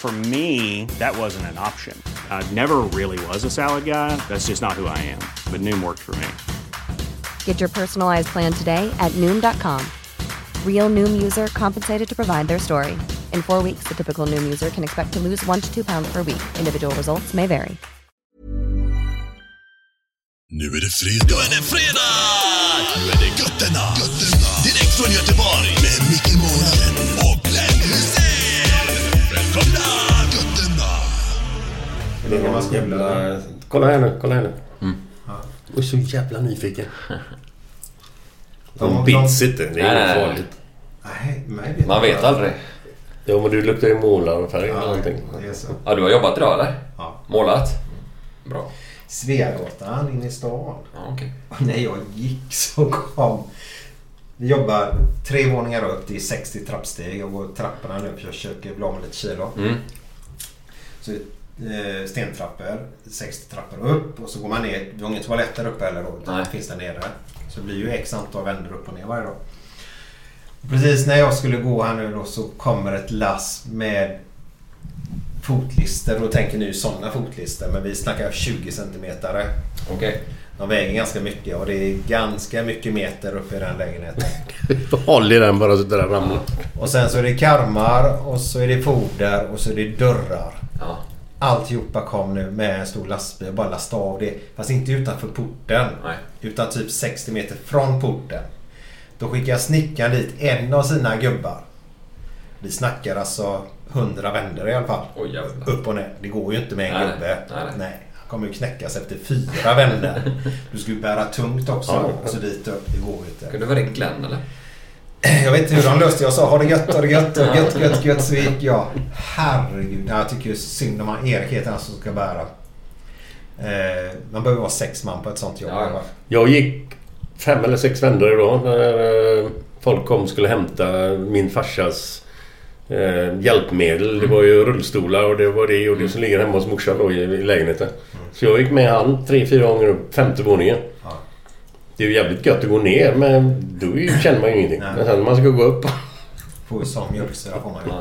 For me, that wasn't an option. I never really was a salad guy. That's just not who I am. But Noom worked for me. Get your personalized plan today at Noom.com. Real Noom user compensated to provide their story. In four weeks, the typical Noom user can expect to lose one to two pounds per week. Individual results may vary. Nu är det fredag. Nu är det fredag! Nu är det götterna. götterna. Direkt från Göteborg. Med Micke Månaden Det är man ska jävla... Kolla här nu, kolla här nu. Jag är så jävla nyfiken. De bits inte, det är inget farligt. Nej, mig vet Man vet aldrig. Jo men du luktar ju målarfärg eller Ja, någonting. det är så. Ja, du har jobbat idag eller? Ja. Målat? Bra. Sveagatan inne i stan. Ja. Och när jag gick så kom... Vi jobbar tre våningar upp. Det är 60 trappsteg. Jag går trapporna nu för jag försöker bli av med lite kilo. Mm. Så eh, stentrappor, 60 trappor upp och så går man ner. Vi har ingen toalett där uppe heller då. Det finns där nere. Så det blir ju x antal vändor upp och ner varje dag. Precis när jag skulle gå här nu då så kommer ett lass med fotlister. Då tänker ni ju sådana fotlister. Men vi snackar 20 centimeter. Okej. De väger ganska mycket och det är ganska mycket meter uppe i den lägenheten. Håll i den bara så den ramlar. Och sen så är det karmar och så är det foder och så är det dörrar. Ja. Alltihopa kom nu med en stor lastbil och bara lastade av det. Fast inte utanför porten. Nej. Utan typ 60 meter från porten. Då skickar snickaren dit en av sina gubbar. Vi snackar alltså 100 vändor i alla fall. Jävlar. Upp och ner. Det går ju inte med en Nej, gubbe. nej, nej. Han kommer ju knäckas efter fyra vändor. Du ju bära tungt också. Ja. Och så dit upp. Det går ju inte. Kunde vara ringt Glenn eller? Jag vet inte hur de löste Jag sa ha det gött, ha det gött, ha det gött, gött, gött. Så gick jag. Herregud. Jag tycker synd om han. Erik heter han som ska bära. Eh, man behöver vara sex man på ett sånt jobb. Ja, ja. Jag gick fem eller sex vändor idag när eh, folk kom och skulle hämta min farsas eh, hjälpmedel. Det var ju rullstolar och det var det och det som ligger hemma hos morsan då i, i lägenheten. Så jag gick med han tre, fyra gånger upp femte våningen. Ja. Det är ju jävligt gött att gå ner men då känner man ju ingenting. Nej. Men sen när man ska gå upp. Får ju sån mjölksyra får man ju.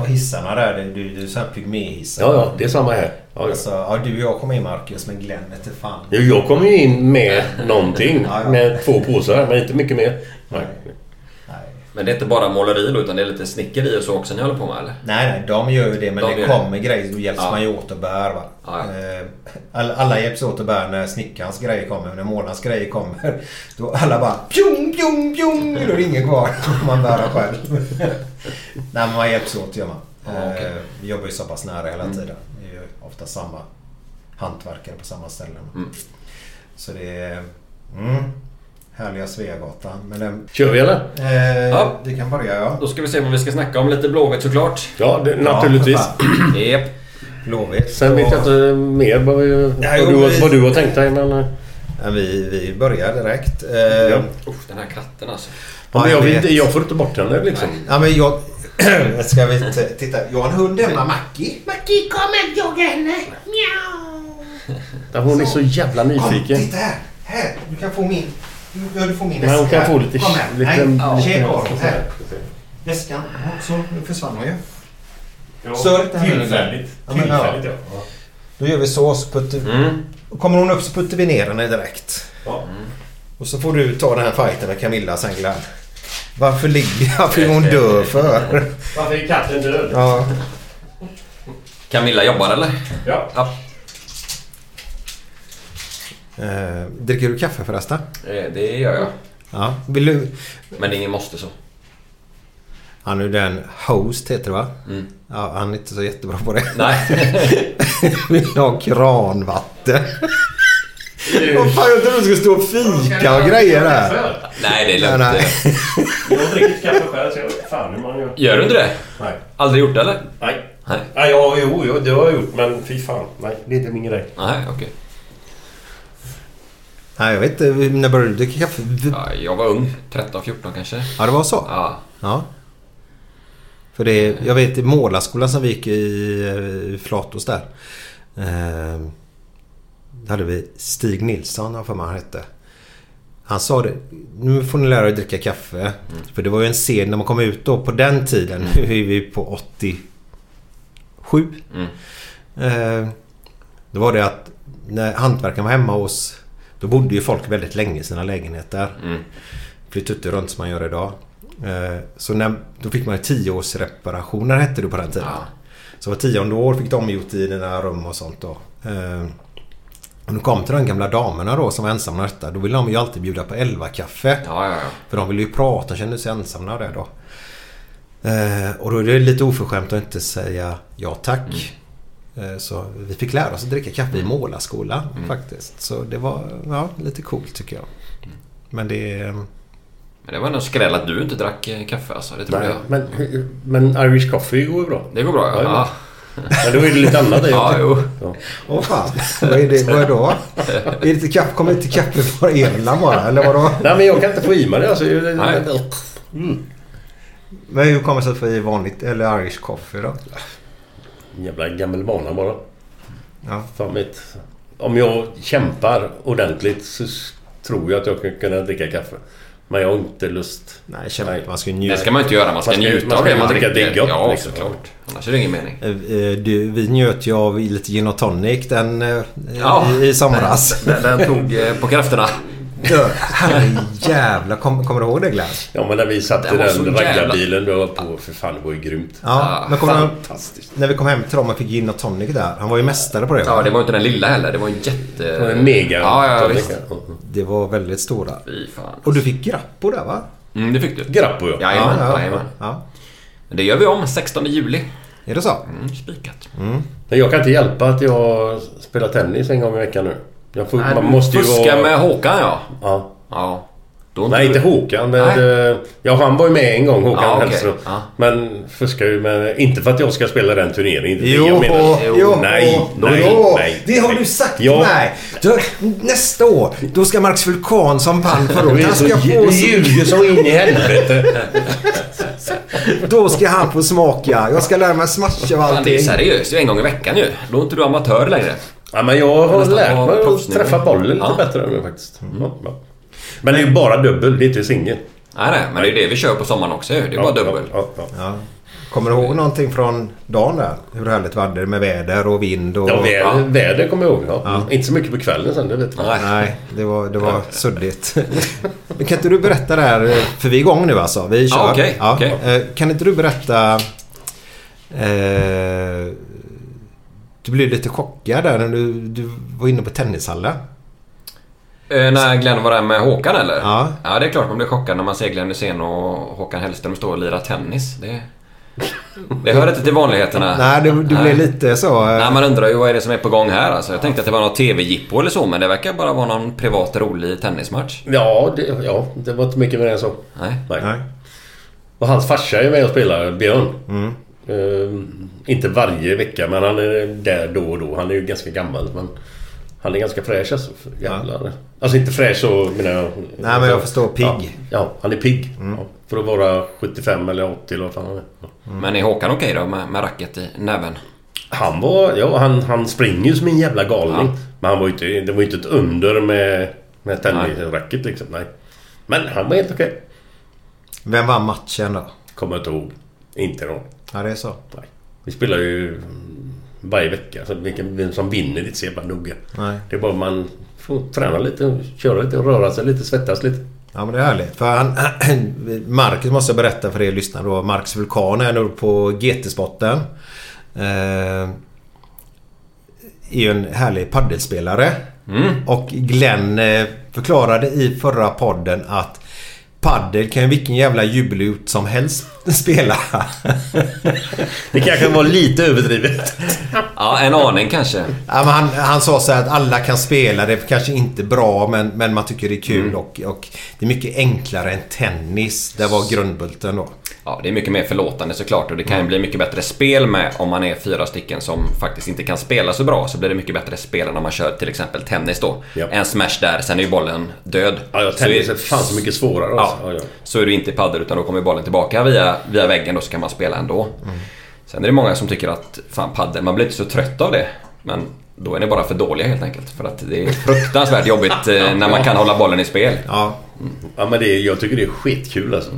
Och hissarna där. Det, det, det är så här pygméhissar. Ja, ja, det är samma här. Ja, ja. Alltså, ja, du och jag kom in Marcus men Glenn vete fan. Jo, Jag kom ju in med någonting. Ja, ja. Med två påsar, men inte mycket mer. Nej. Nej. Men det är inte bara måleri då utan det är lite snickeri och så också ni håller på med eller? Nej, nej, de gör ju det men De det kommer grejer då hjälps Ja. man ju åt och bär va. Ja. Eh, all- Alla hjälps åt och bär när snickarens grejer kommer. När målarens grejer kommer. Då alla bara pjong, pjong, pjong. Då är det ingen kvar. man bär själv. Nej men man hjälps åt gör man. Ja, okej. Eh, Vi jobbar ju så pass nära hela tiden. Det är ju ofta samma hantverkare på samma ställen. Mm. Så det är... Mm, härliga Sveagatan. Men den, Kör vi eller? eh, Ja. Vi kan börja ja. Då ska vi se vad vi ska snacka om. Lite Blåvitt såklart. Ja, det, naturligtvis. Ja. Japp. Blåvitt. Sen vet jag inte mer vad, vi, Nej, vad, jo, du, vi- vad du har tänkt dig. Men, eh, Ja, vi, vi börjar direkt. Eh, Ja. Usch, den här katten alltså. ja, men jag vet. inte, jag får inte bort henne liksom. Ja, men jag... Ska vi titta? Jag har en hund hemma, Mackie. Mackie, kom och jogga henne. Mjau. Hon är så jävla Kom, nyfiken. titta här. Här, du kan få min... Ja, du får min Men hon väska. kan få lite... Kom här. lite, Nej, lite tjej kvar. Här. Väskan. Ja, Så, nu försvann hon ju. Ja, Stör. Tillfälligt. Ja, men, ja. Tillfälligt ja. Då gör vi så. så putter... Mm. Kommer hon upp så puttar vi ner henne direkt. Ja. Och så får du ta den här fighten med Camilla sen Glenn. Varför ligger Varför är hon död för? Varför är katten död? Ja. Camilla jobbar eller? Ja. Ja. Eh, dricker du kaffe förresten? Eh, Det gör jag. Ja. Vill du... Men det är ingen måste så. Han är den host heter det va? Mm. Ja, han är inte så jättebra på det. Nej. Vill du ha kranvatten? Vad fan, jag trodde du skulle stå och fika och grejer där. Nej, det är lugnt. Jag dricker kaffe själv så jag vet fan hur man gör. Gör du inte det? Nej. Aldrig gjort det eller? Nej. Nej. Nej, ja, jo, jo, det har jag gjort men fy fan. Nej, det är inte min grej. Nej, okej. Nej, jag vet inte. När började du dricka kaffe? Ja, jag var ung. 13, 14 kanske. Ja, det var så? Ja. Ja. För det, jag vet i målarskolan som vi gick i, eh, i Flatås där. Eh, där hade vi Stig Nilsson, har för mig han hette. Han sa det. Nu får ni lära er att dricka kaffe. För det var ju en scen när man kom ut då på den tiden. Nu är vi på 87. Mm. Eh, då var det att när hantverkaren var hemma hos... Då bodde ju folk väldigt länge i sina lägenheter. Mm. Flyttade runt som man gör idag. Eh, Så när, då fick man tioårsreparationer hette det på den tiden. Ja. Så var tionde år fick de gjort i dina rum och sånt då. Eh, Och de kom till de gamla damerna då som var ensamma detta. Då ville de ju alltid bjuda på 11 kaffe. Ja, ja, ja. För de ville ju prata och kände sig ensamma det då. Eh, och då är det lite oförskämt att inte säga ja tack. Eh, så vi fick lära oss att dricka kaffe i målarskolan faktiskt. Så det var ja, lite coolt tycker jag. Men det... är- Men det var nog skräll att du inte drack eh, kaffe alltså. Det tror Nej, jag. men, men Irish coffee går ju bra. Det går bra ja. Ja, ja. Men då är det lite annat i. Ja, jo. Åh fan, vad är det vad är då? Är det kaffe, kommer inte kaffe från Irland bara eller vadå? Nej men jag kan inte få i mig det. Alltså, Nej. Men hur kommer det sig att få i vanligt eller Irish coffee då? Jävla gammal vana bara. Ja. Fan vet. Om jag kämpar ordentligt så tror jag att jag kan kunna dricka kaffe. Men jag har inte lust. Nej, kämpa. Nej. Man ska ju Det njuta. ska man inte göra. Man ska, Man ska- njuta man av det man dricka dricker. det gott, ja, liksom. såklart. Annars är det ingen mening. Eh, eh, Du, vi njöt ju av lite gin och tonic den eh, Ja. i, i somras. Den, den tog eh, på krafterna. Herrejävlar, kom, kommer du ihåg det Glenn? Ja men när vi satt i Den var raggarbilen då på. För fan det var ju grymt. Ja, men du Fantastiskt. när vi kom hem till dem och fick gin och tonic där? Han var ju mästare på det. Ja, va? det var inte den lilla heller. Det var en jätte... Det var en mega Ja, ja, tonic. visst. Det var väldigt stora. Fy fan. Och du fick grappo där va? Mm, det fick du. Grappo ja. Jajamän, ja, jajamän. ja. Det gör vi om 16 juli. Är det så? Mm, spikat. Men jag kan inte hjälpa att jag spelar tennis en gång i veckan nu. Jag får, Nej, man du måste ju fuskar vara... med Håkan ja. Ja. Ja. Då Nej, inte Håkan. Men, Nej. eh, ja, han var ju med en gång, Håkan Ja, okej. Hellström. Ja. Men fuskar ju med... Inte för att jag ska spela den turneringen. Inte det Jo, jag menar. jo, nej, nej, jo, nej, det har nej. du sagt Ja. mig. Du, nästa år, då ska Marcus Vulkan som vann förra Du året, är han så, ska få, du ljuger så in i helvete. då ska han få smaka. Jag ska lära mig smasha och Fan, det är allting. seriöst. Det är en gång i veckan nu. Då är inte du amatör längre. Ja, men jag har Nästan lärt mig att träffa bollen lite Ja. bättre nu faktiskt. Ja, ja. Men det är ju bara dubbel, det är inte singel. Nej, nej. Men det är ju det vi kör på sommaren också. Det är bara dubbel. Ja, ja, ja. Ja. Kommer du ihåg någonting från dagen där? Hur härligt var det med väder och vind och... Ja, väder, Ja. väder kommer jag ihåg. Ja. Ja. Inte så mycket på kvällen sen, det vet jag. Nej. Nej, det var, det var suddigt. Men kan inte du berätta där, för vi är igång nu alltså. Vi kör. Ja, okej, okej. Eh, Kan inte du berätta... Eh, du blev lite chockad där när du, du var inne på tennishallen. Eh, när Glenn var där med Håkan eller? Ja. Ja, det är klart man blir chockad när man ser Glenn Hysén och Håkan Hellström stå och lira tennis. Det, det hör inte till vanligheterna. Nej, du, du Nej. blev lite så... eh, Nej, man undrar ju vad är det som är på gång här alltså. Jag tänkte att det var något TV-jippo eller så, men det verkar bara vara någon privat rolig tennismatch. Ja, det, ja, det var inte mycket mer än så. Nej. Nej. Nej. Och hans farsa är med och spelar, Björn. Mm. Ehm, inte varje vecka, men han är där då och då. Han är ju ganska gammal, men... Han är ganska fräsch alltså. Jävlar. Alltså inte fräsch så menar jag... Nej, men jag förstår. Pigg. Ja, ja han är pigg. Ja, för att vara 75 eller 80 eller vad fan han är. Ja. Men är Håkan okej då med, med racket i näven? Han var... Ja, han, han springer ju som en jävla galning. Ja. Men han var ju inte... Det var ju inte ett under med, med tennisracket liksom. Nej. Men han var helt okej. Vem vann matchen då? Kommer jag inte ihåg. Inte någon. Ja, det är så. Nej. Vi spelar ju varje vecka. Så vilken, vem som vinner det ser bara noga. Nej. Det är bara man får träna lite, köra lite, röra sig lite, svettas lite. Ja men det är härligt. För han, Marcus måste jag berätta för er lyssnare då. Marcus Vulkan är nu på GT-spotten. Eh, är ju en härlig paddelspelare. Och Glenn eh, förklarade i förra podden att Paddel kan ju vilken jävla jubelut som helst spela. Det kanske var lite överdrivet. Ja, en aning kanske. Ja, men han, han sa så här att alla kan spela. Det är kanske inte bra men, men man tycker det är kul. Och, och det är mycket enklare än tennis. Det var grundbulten då. Ja, det är mycket mer förlåtande såklart och det kan ju bli mycket bättre spel med om man är fyra stycken som faktiskt inte kan spela så bra. Så blir det mycket bättre spel när man kör till exempel tennis då. Ja. En smash där, sen är ju bollen död. Ja, ja, tennis är- fan så mycket svårare. Ja, Alltså. Ja, ja. så är det inte i padel utan då kommer bollen tillbaka via, via väggen då så kan man spela ändå. Sen är det många som tycker att fan padel, man blir inte så trött av det. Men då är ni bara för dåliga helt enkelt. För att det är fruktansvärt jobbigt eh, när man kan hålla bollen i spel. Ja, Ja, men det, jag tycker det är skitkul alltså.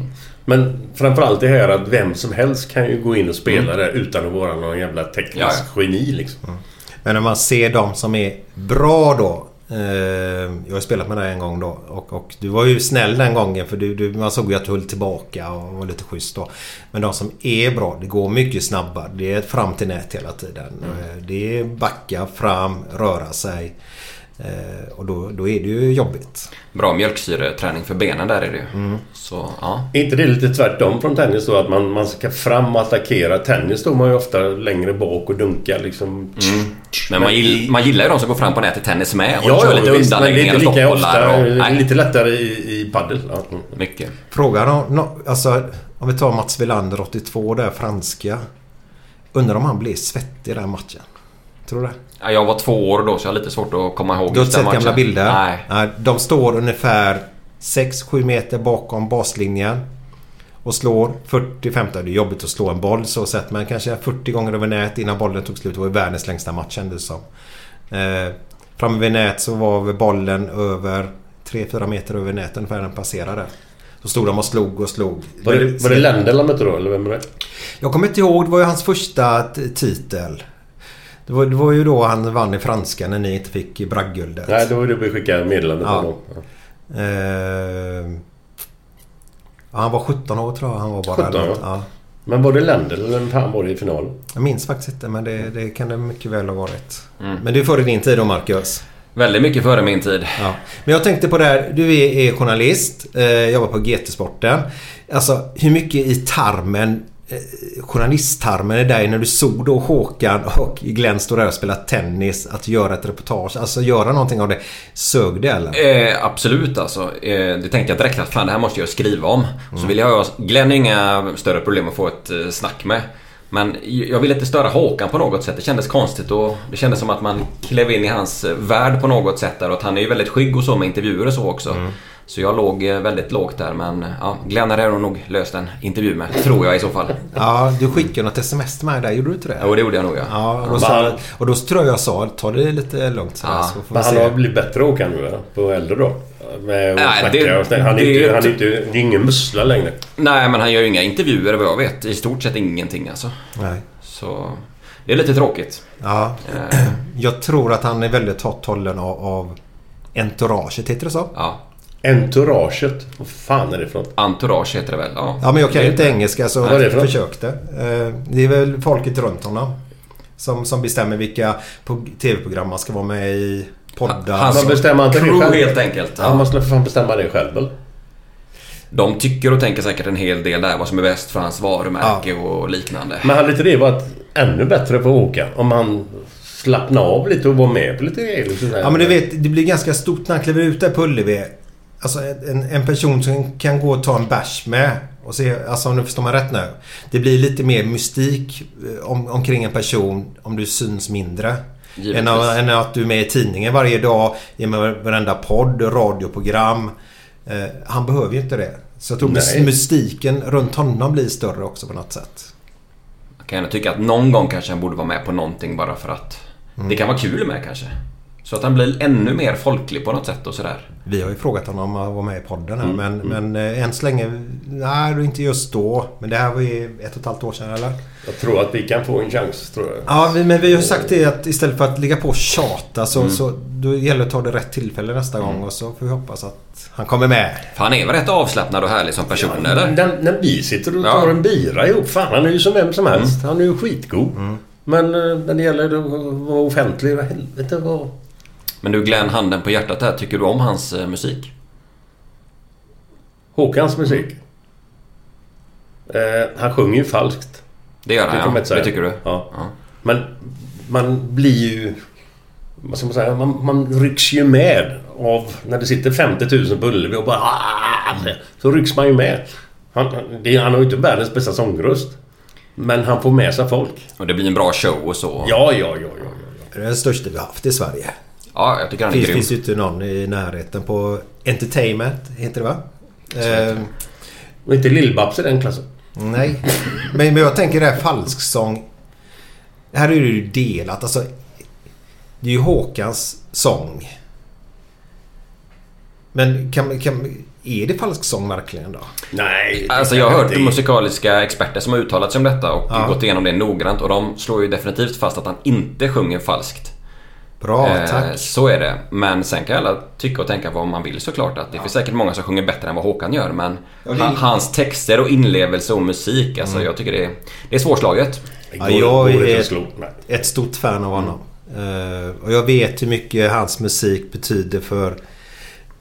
Men framförallt det här att vem som helst kan ju gå in och spela där utan att vara någon jävla teknisk Ja, geni liksom. Men när man ser de som är bra då. Eh, jag har spelat med dig en gång då. Och, och du var ju snäll den gången för du, du, man såg ju att du höll tillbaka och var lite schysst då. Men de som är bra, det går mycket snabbare. Det är fram till nät hela tiden. Eh, Det är backa, fram, röra sig. Eh, och då, då är det ju jobbigt. Bra mjölksyreträning för benen där är det ju. Så ja. Är inte det lite tvärtom från tennis då? Att man, man ska fram och attackera. Tennis står man ju ofta längre bak och dunkar liksom. Men man, gill, man gillar ju de som går fram på nät i tennis med och Ja, kör lite visst, undanläggningar och stoppbollar. Och, nej, lite lättare i, i padel. Ja. mm. mycket. Frågan om, no, alltså, om vi tar Mats Wilander 82 där, franska. Undrar om han blev svettig i den matchen. Tror du det? Ja, jag var två år då så jag har lite svårt att komma ihåg Du har inte sett gamla bilder? Nej. Nej. De står ungefär 6-7 meter bakom baslinjen. Och slår 40-50. Det är jobbigt att slå en boll så sett. Men kanske 40 gånger över nät innan bollen tog slut. Det var världens längsta match kändes det som. Eh, framme vid nät så var bollen över 3-4 meter över nät ungefär den passerade. Så stod de och slog och slog. Var det, var det Lendl han mötte då? Eller vem var det? Jag kommer inte ihåg. Det var ju hans första titel. Det var, det var ju då han vann i franska när ni inte fick Bragdguldet. Nej, det var det vi skickade meddelande på Ja. då. Ja. Eh, ja, han var 17 år tror jag han var bara. 17, eller ja. Men var det Lendl eller vem fan var det i final? Jag minns faktiskt inte men det, det kan det mycket väl ha varit. Mm. Men det är före din tid då Marcus. Väldigt mycket före min tid. Ja. Men jag tänkte på det här. Du är, är journalist. Eh, jobbar på GT-sporten. Alltså hur mycket i tarmen eh, Journalisttarmen är dig när du såg då Håkan och Glenn och spela tennis. Att göra ett reportage. Alltså göra någonting av det. Sög det eller? Eh, absolut alltså. Eh, det tänkte jag direkt att fan det här måste jag skriva om. Så vill jag ha... Glenn är inga större problem att få ett eh, snack med. Men jag ville inte störa Håkan på något sätt. Det kändes konstigt och det kändes som att man klev in i hans eh, värld på något sätt där. Och att han är ju väldigt skygg och så med intervjuer och så också. Så jag låg eh, väldigt lågt där men ja, Glenn hade jag nog löst en intervju med. Tror jag i så fall. Ja, du skickade något sms till mig där. Gjorde du inte det? Jo det gjorde jag nog ja. Ja, och då, sa, och då tror jag jag sa ta det lite lugnt så, Ja, så får vi Men han se. har blivit bättre Håkan nu va? På äldre då? Med att Nej, det-. Han är det- inte... Han är inte det är ingen mussla längre. Nej men han gör ju inga intervjuer vad jag vet. I stort sett ingenting alltså. Nej. Så det är lite tråkigt. Ja, Eh, jag tror att han är väldigt hot hållen av, av entouraget, heter det så? ja. Entouraget. Vad fan är det för något? Entourage heter det väl? Ja, Ja, men jag kan ju Det- inte engelska så det jag försökte. Eh, Det är väl folket runt honom. Som, som bestämmer vilka tv-program man ska vara med i. Poddar. Hans Man bestämmer inte det crew själv. helt enkelt. Han Ja. måste för fan bestämma det själv väl? De tycker och tänker säkert en hel del där vad som är bäst för hans varumärke och liknande. Men hade inte det varit ännu bättre för Håkan? Om han slappnade av lite och var med på lite grejer? Ja men du vet, det blir ganska stort när han kliver ut där på Ullevi. Alltså en, en person som kan gå och ta en bärs med. Och se, alltså om du förstår mig rätt nu. Det blir lite mer mystik eh, om, omkring en person om du syns mindre. Än, att- än att du är med i tidningen varje dag, i varenda podd, radioprogram. Eh, han behöver ju inte det. Så jag tror Nej. mystiken runt honom blir större också på något sätt. Jag kan gärna tycka att någon gång kanske han borde vara med på någonting bara för att Mm. det kan vara kul med kanske. Så att han blir ännu mer folklig på något sätt och sådär. Vi har ju frågat honom om att vara med i podden här Mm, men, men eh, än så länge... Nej, inte just då. Men det här var ju ett och ett halvt år sedan eller? Jag tror att vi kan få en chans, tror jag. Ja, vi, men vi har sagt det att istället för att ligga på och tjata så, Mm. så då gäller det att ta det rätt tillfälle nästa gång och så får vi hoppas att han kommer med. För han är väl rätt avslappnad och härlig som person eller? Den, när vi sitter och Ja. tar en bira ihop. Fan, han är ju som vem som helst. Han är ju skitgod. Men eh, när det gäller att vara offentlig, vad helvete vad... Men du Glenn, handen på hjärtat här. Tycker du om hans eh, musik? Håkans musik. Eh, han sjunger ju falskt. Det gör han ja. Det tycker du? Ja. Ja. Men man blir ju... Vad ska man säga? Man, man rycks ju med av... När det sitter 50 000 på Ullevi och bara... "Ah!" Så rycks man ju med. Han, han- det, han har ju inte världens bästa sångröst. Men han får med sig folk. Och det blir en bra show och så. Ja, ja, ja, ja. ja. Det är den största vi har haft i Sverige. Ja, jag tycker han är finns, grym. finns ju inte någon i närheten på Entertainment, heter det va? Eh, Och inte Lill-Babs i den klassen. nej. Men, men jag tänker det här falsksång. Här är det ju delat. Alltså, det är ju Håkans sång. Men kan, kan, är det falsksång verkligen då? Nej. det Alltså jag har hört inte. musikaliska experter som har uttalat sig om detta och Ja. gått igenom det noggrant och de slår ju definitivt fast att han inte sjunger falskt. Bra, Eh, tack. Så är det. Men sen kan alla tycka och tänka vad man vill såklart. Att det finns säkert många som sjunger bättre än vad Håkan gör. Men Ja, det- ha- hans texter och inlevelse och musik, alltså jag tycker det är, det är svårslaget. Ja, jag är- ett stort fan av honom. Eh, och jag vet hur mycket hans musik betyder för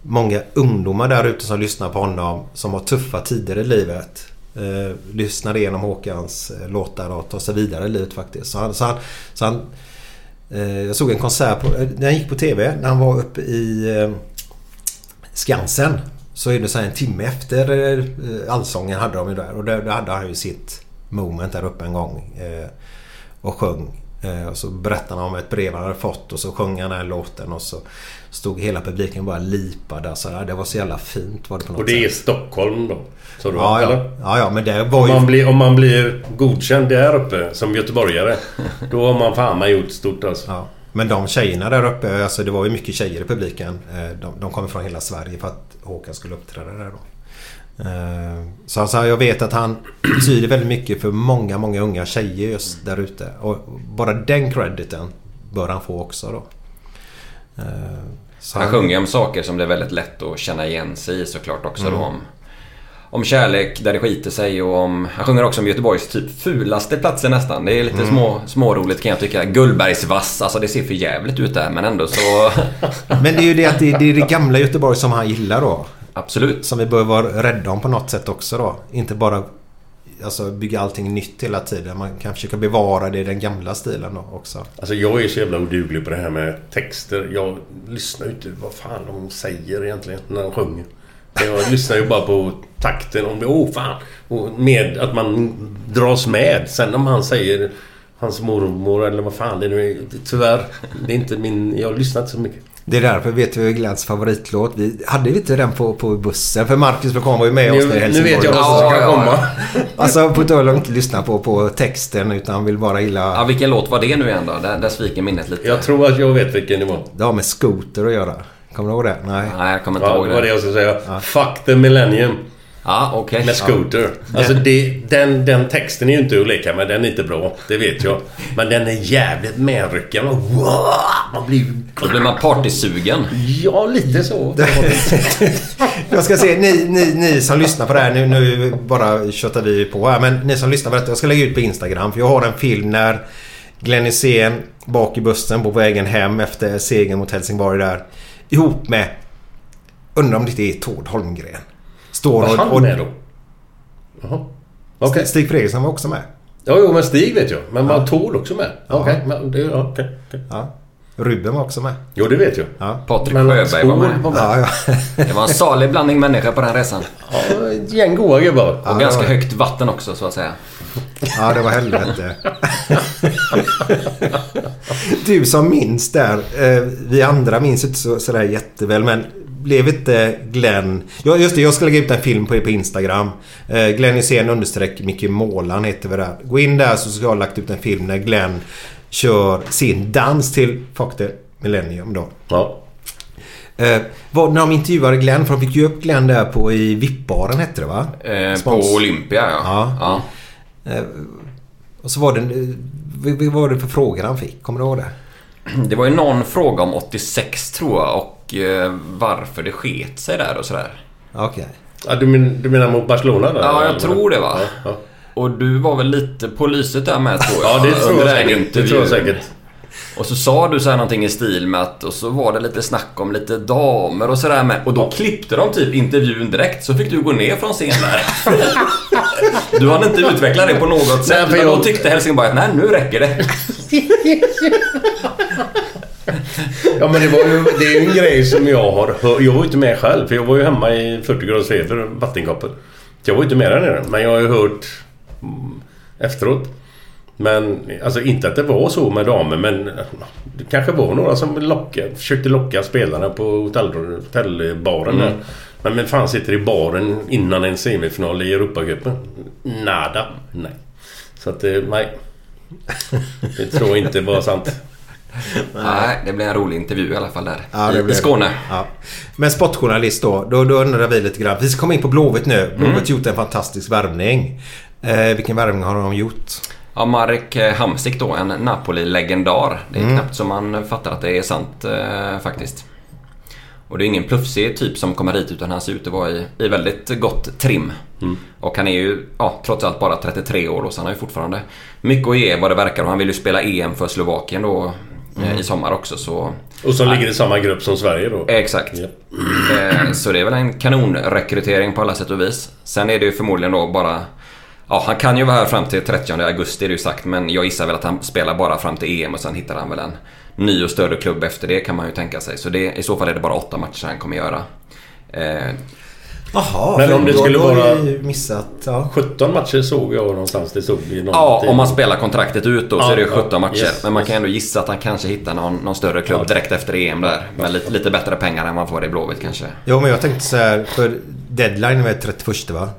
många ungdomar där ute som lyssnar på honom. Som har tuffa tider i livet. Uh, lyssnar igenom Håkans låtar och tar sig vidare i livet faktiskt. Så han, så han, så han, eh, Eh, jag såg en konsert på, eh, när han gick på TV. När han var uppe i eh, Skansen. Så är det så här en timme efter Allsången hade de ju där. Och där, där hade han ju sitt moment där uppe en gång. Och sjöng. Eh, och så berättade han om ett brev han hade fått och så sjöng han den här låten och så stod hela publiken bara lipade. Så där. Det var så jävla fint var det på något Och det är sätt. Stockholm då? Så då Ja, eller? ja, ja, men det var Om ju... man, blir, om man blir godkänd där uppe som göteborgare. Då har man fan man gjort stort alltså. Ja. Men de tjejerna där uppe, alltså det var ju mycket tjejer i publiken. Eh, De, de kommer från hela Sverige för att Håkan skulle uppträda där då. Eh, Så alltså, jag vet att han betyder väldigt mycket för många, många unga tjejer just där ute. Och bara den crediten bör han få också då. Eh, Så Han sjunger om saker som det är väldigt lätt att känna igen sig i såklart också Mm. då. Om, om kärlek där det skiter sig och om... Han sjunger också om Göteborgs typ fulaste platser nästan. Det är lite Mm. små, småroligt kan jag tycka. Gullbergsvass, alltså det ser för jävligt ut där men ändå så... Men det är ju det att det, det är det gamla Göteborg som han gillar då. Absolut. Som vi bör vara rädda om på något sätt också då. Inte bara alltså, bygga allting nytt hela tiden. Man kan försöka bevara det i den gamla stilen då också. Alltså jag är så jävla oduglig på det här med texter. Jag lyssnar ju inte vad fan de säger egentligen när de sjunger. Jag lyssnar ju bara på takten. Om det, oh fan! Och med att man dras med. Sen om han säger hans mormor eller vad fan det nu är. Tyvärr. Det är inte min... Jag lyssnar inte så mycket. Det är därför vet vi Glenns favoritlåt. Vi hade vi inte den på, på bussen? För Marcus Vulkan var ju med oss Nu, i nu Helsingborg. vet jag vad som Ja, ska ja, komma. Alltså på tal om inte lyssna på, på texten utan vill bara gilla... Ja, vilken låt var det nu igen då? Där, där sviker minnet lite. Jag tror att jag vet vilken det var. Det har med skoter att göra. Kommer du ihåg det? Nej. Nej, jag kommer inte Ja, ihåg det var det det. jag skulle säga. Fuck the millennium. Ja, okej. Med Scooter. Alltså det, den, den texten är ju inte leka med. Den är inte bra. Det vet jag. Men den är jävligt medryckande. Wow, man blir. Då blir man partysugen. Ja, lite så. Jag ska se, ni, ni, ni som lyssnar på det här, nu, nu bara köttar vi på här. Men ni som lyssnar på detta, jag ska lägga ut på Instagram. För jag har en film när Glenn Hysén bak i bussen på vägen hem efter segern mot Helsingborg där. Ihop med, undrar om det inte är Tord Holmgren. Står Var och, han och med då? Jaha. Okej. Stig Fredriksson var också med. Ja, jo, men Stig vet jag. Men var Tord också med? Okej. ja, okej, okej. Ja. Ruben var också med. Jo, det vet jag. Ja. Patrik Men Sjöberg var med. var med. Ja, ja. Det var en salig blandning människor på den resan. Ja, ett gäng goa gubbar. Och ganska högt vatten också så att säga. ja, det var helvete. Du som minns där. Eh, vi andra minns inte så, sådär jätteväl men blev inte Glenn... Ja, just det. Jag ska lägga ut en film på, på Instagram. Eh, Glenn Hysén understreck Micke Målan heter vi där. Gå in där så ska jag ha lagt ut en film när Glenn kör sin dans till Fuck the Millennium då. Ja. Eh, vad, när de intervjuade Glenn, för de fick ju upp Glenn där på i VIP-baren hette det va? Eh, på. Olympia ja. Ja. ja. Eh, och så var det... eh, vad var det för frågor han fick? Kommer du ihåg det? Det var ju någon fråga om 86 tror jag och eh, varför det sket sig där och sådär. Okej. Ja, du, men, du menar mot Barcelona? Där, Ja, jag eller? tror det va. Ja, ja. Och du var väl lite på lyset där med tror jag. ja det, tror jag säkert, det tror jag säkert. Och så sa du så här någonting i stil med att och så var det lite snack om lite damer och sådär med. Och då klippte de typ intervjun direkt så fick du gå ner från scen där. Du hade inte utvecklat det på något sätt. Nej, för jag- då tyckte Helsingborg att nej nu räcker det. Ja men det, var ju, det är ju en grej som jag har hört. Jag var ju inte med själv för jag var ju hemma i 40 graders feber, vattenkoppel. Så jag var ju inte med där nere. Men jag har ju hört mm, efteråt. Men alltså inte att det var så med damer men det kanske var några som lockade, försökte locka spelarna på hotell, hotellbaren där. Men men fan sitter i baren innan en semifinal i Europacupen? Nada. Nej. Så att eh, nej. Det tror jag inte var sant. Nej, det blev en rolig intervju i alla fall där. Ja, det I, I Skåne. Ja. Men sportjournalist då, då, då undrar vi lite grann. Vi ska komma in på Blåvitt nu. Blåvitt har gjort en fantastisk värvning. Eh, vilken värvning har de gjort? Ja, Marek Hamsik då, en Napoli-legendar. Det är knappt som man fattar att det är sant eh, faktiskt. Och det är ingen plufsig typ som kommer hit utan han ser ut att vara i, i väldigt gott trim. Och han är ju ja, trots allt bara 33 år och så han har ju fortfarande mycket att ge vad det verkar och han vill ju spela EM för Slovakien då eh, i sommar också så... Och som ligger i samma grupp som Sverige då. Exakt. Ja. Eh, Så det är väl en kanonrekrytering på alla sätt och vis. Sen är det ju förmodligen då bara... Ja, han kan ju vara här fram till 30 augusti är det ju sagt men jag gissar väl att han spelar bara fram till EM och sen hittar han väl en ny och större klubb efter det kan man ju tänka sig. Så det, i så fall är det bara åtta matcher han kommer göra. Eh, Jaha, Men om det då- skulle vara- missat... Ja. 17 matcher såg jag någonstans. Det stod i någon Ja, tid. om man spelar kontraktet ut då så Ja, är det ju ja, 17 matcher. yes, men man kan ändå gissa att han kanske hittar någon, någon större klubb direkt efter EM där. Med lite, lite bättre pengar än man får i Blåvitt kanske. Jo, men jag tänkte så här. För deadline är 31 va?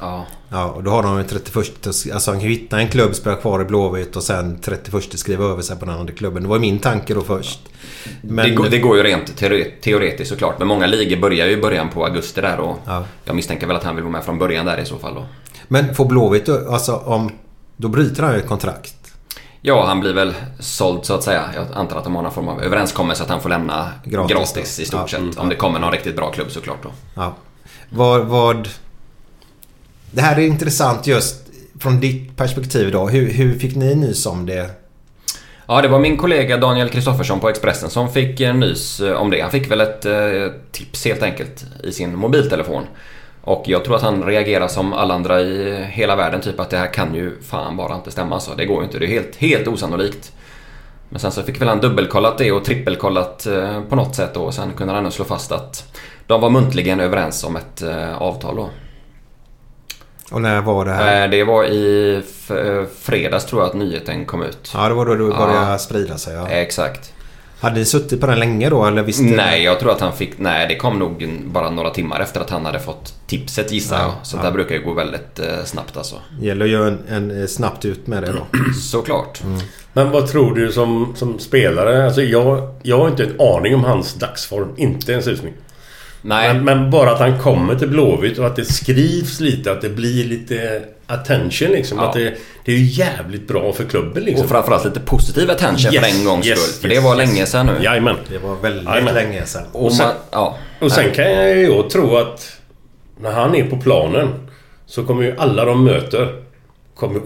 Ja. Ja, och då har de ju 31... Alltså han kan ju hitta en klubb, spela kvar i Blåvitt och sen 31 skriva över sig på den andra klubben. Det var min tanke då först. Men... Det, går, det går ju rent teore- teoretiskt såklart. Men många ligor börjar ju i början på augusti där och Ja. jag misstänker väl att han vill vara med från början där i så fall då. Men får Blåvitt alltså om... Då bryter han ju ett kontrakt. Ja, han blir väl såld så att säga. Jag antar att de har någon form av överenskommelse att han får lämna Gratis gratis, i stort Ja. sett. Om det kommer någon riktigt bra klubb såklart då. Ja. Vad... vad... Det här är intressant just från ditt perspektiv då. Hur, hur fick ni nys om det? Ja, det var min kollega Daniel Kristoffersson på Expressen som fick eh, nys eh, om det. Han fick väl ett eh, tips helt enkelt i sin mobiltelefon. Och jag tror att han reagerar som alla andra i hela världen, typ att det här kan ju fan bara inte stämma. Så det går ju inte, det är helt, helt osannolikt. Men sen så fick väl han dubbelkollat det och trippelkollat på något sätt då. Och sen kunde han ändå slå fast att de var muntligen överens om ett avtal då. Och när var det här? Eh, Det var i eh, fredags tror jag att nyheten kom ut. Ja, det var då det började Ja. sprida sig. Ja. Exakt. Hade ni suttit på den länge då eller visste Nej, jag tror att han fick... Nej, det kom nog bara några timmar efter att han hade fått tipset gissar Ja, jag. Så ja. där brukar det gå väldigt eh, snabbt alltså. gäller att göra en, en, snabbt ut med det då. Såklart. Men vad tror du som, som spelare? Alltså jag, jag har inte en aning om hans dagsform. Inte en susning. Nej, Men, men bara att han kommer till Blåvitt och att det skrivs lite. Att det blir lite attention liksom. Ja. Att det, det är ju jävligt bra för klubben liksom. och framförallt lite positiv attention Yes, för en gångs yes, skull. För yes, det var yes. länge sedan nu. Jajamän. Det var väldigt Jajamän. länge sedan. Och sen- man, ja. Och sen kan jag ju tro att när han är på planen så kommer ju alla de möter kommer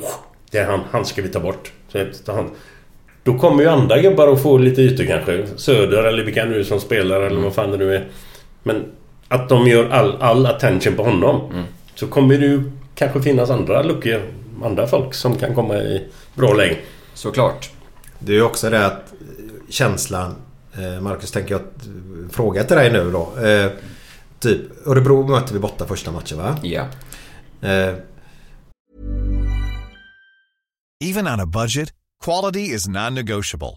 det är han, han ska vi ta bort. Så han, då kommer ju andra gubbar att få lite ytor kanske. Söder eller vilka nu som spelar eller vad fan det nu är. Men att de gör all, all attention på honom. Så kommer det ju kanske finnas andra luckor. Andra folk som kan komma i bra läge. Såklart. Det är ju också det att eh, känslan... eh, Marcus, tänker jag att, eh, fråga till dig nu då. Eh, typ Örebro möter vi borta första matchen va? Ja. Eh, Even on a budget, quality is non-negotiable.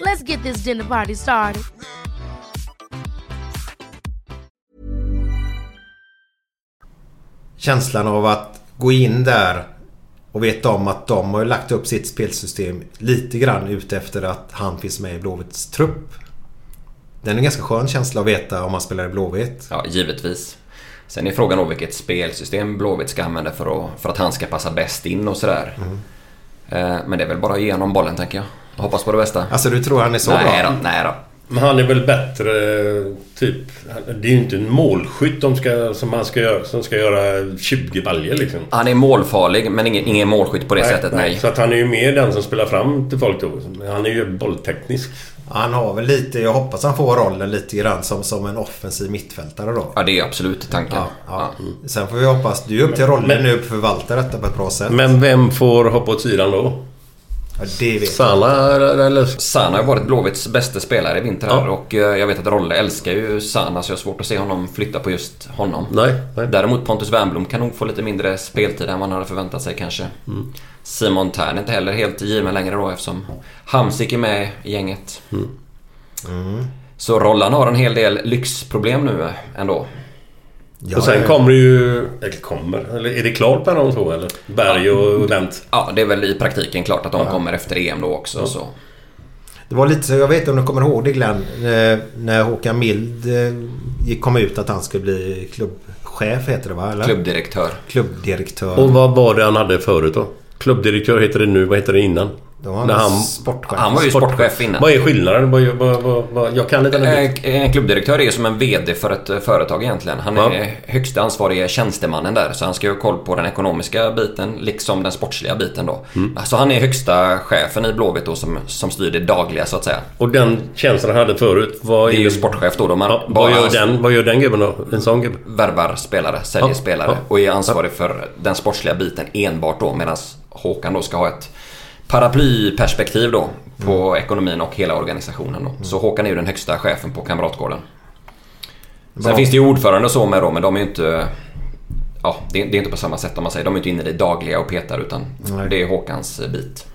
Let's get this dinner party started. Känslan av att gå in där och veta om att de har lagt upp sitt spelsystem lite grann ute efter att han finns med i Blåvitts trupp. Det är en ganska skön känsla att veta om man spelar i Blåvitt. Ja, givetvis. Sen är frågan då vilket spelsystem Blåvitt ska använda för att, för att han ska passa bäst in och sådär. Mm. Eh, Men det är väl bara att ge honom bollen tänker jag. Hoppas på det bästa. Alltså du tror han är så nej bra? Då, nej då. Men han är väl bättre, typ... Det är ju inte en målskytt de ska, som han ska göra, som ska göra 20 baljer liksom. Han är målfarlig men ingen, ingen målskytt på det sättet, nej. Så att han är ju mer den som spelar fram till folk då. Han är ju bollteknisk. Han har väl lite, jag hoppas han får rollen lite grann som, som en offensiv mittfältare då. Ja, det är absolut tanken. Ja, ja. Sen får vi hoppas, du är upp till rollen nu att förvalta detta på ett bra sätt. Men vem får hoppa åt sidan då? Ja, det vet Sana eller? Sana har varit Blåvitts bästa spelare i vinter här Ja. och eh, jag vet att Rolle älskar ju Sana så jag har svårt att se honom flytta på just honom. Nej, nej. Däremot Pontus Wernbloom kan nog få lite mindre speltid än vad han hade förväntat sig kanske. Mm. Simon Thern är inte heller helt given längre då eftersom Hamsik är med i gänget. Mm. Så Rollan har en hel del lyxproblem nu eh, ändå. Ja, och sen ja. kommer det ju... Eller kommer? Eller är det klart med de två eller? Berg och Wendt? Ja, det är väl i praktiken klart att de kommer efter EM då också. Så. Det var lite så, jag vet inte om du kommer ihåg det Glenn. När Håkan Mild eh, kom ut att han skulle bli klubbchef heter det va? Eller? Klubbdirektör. Klubbdirektör. Och vad var det han hade förut då? Klubbdirektör heter det nu. Vad heter det innan? Då var han han- sportchef. Han var ju sportchef innan. Vad är skillnaden? Vad, vad, vad, vad, jag kan den biten. Eh, En klubbdirektör är som en VD för ett eh, företag egentligen. Han Ja. är högsta ansvarige tjänstemannen där. Så han ska ju ha koll på den ekonomiska biten liksom den sportsliga biten då. Mm. Så han är högsta chefen i Blåvitt då som, som styr det dagliga så att säga. Och den tjänsten han hade förut. Vad Det är ju sportchef då. då man Ja, vad, gör den, vad gör den gubben då? En sån gubbe? värvar spelare, säljer Ja, spelare ja. och är ansvarig för den sportsliga biten enbart då medan Håkan då ska ha ett paraplyperspektiv då på Mm. ekonomin och hela organisationen då. Så Håkan är ju den högsta chefen på Kamratgården. Sen Bra. finns det ju ordförande och så med då men de är ju inte... Ja, det är, det är inte på samma sätt om man säger. De är inte inne i det dagliga och petar utan Nej. det är Håkans eh, bit.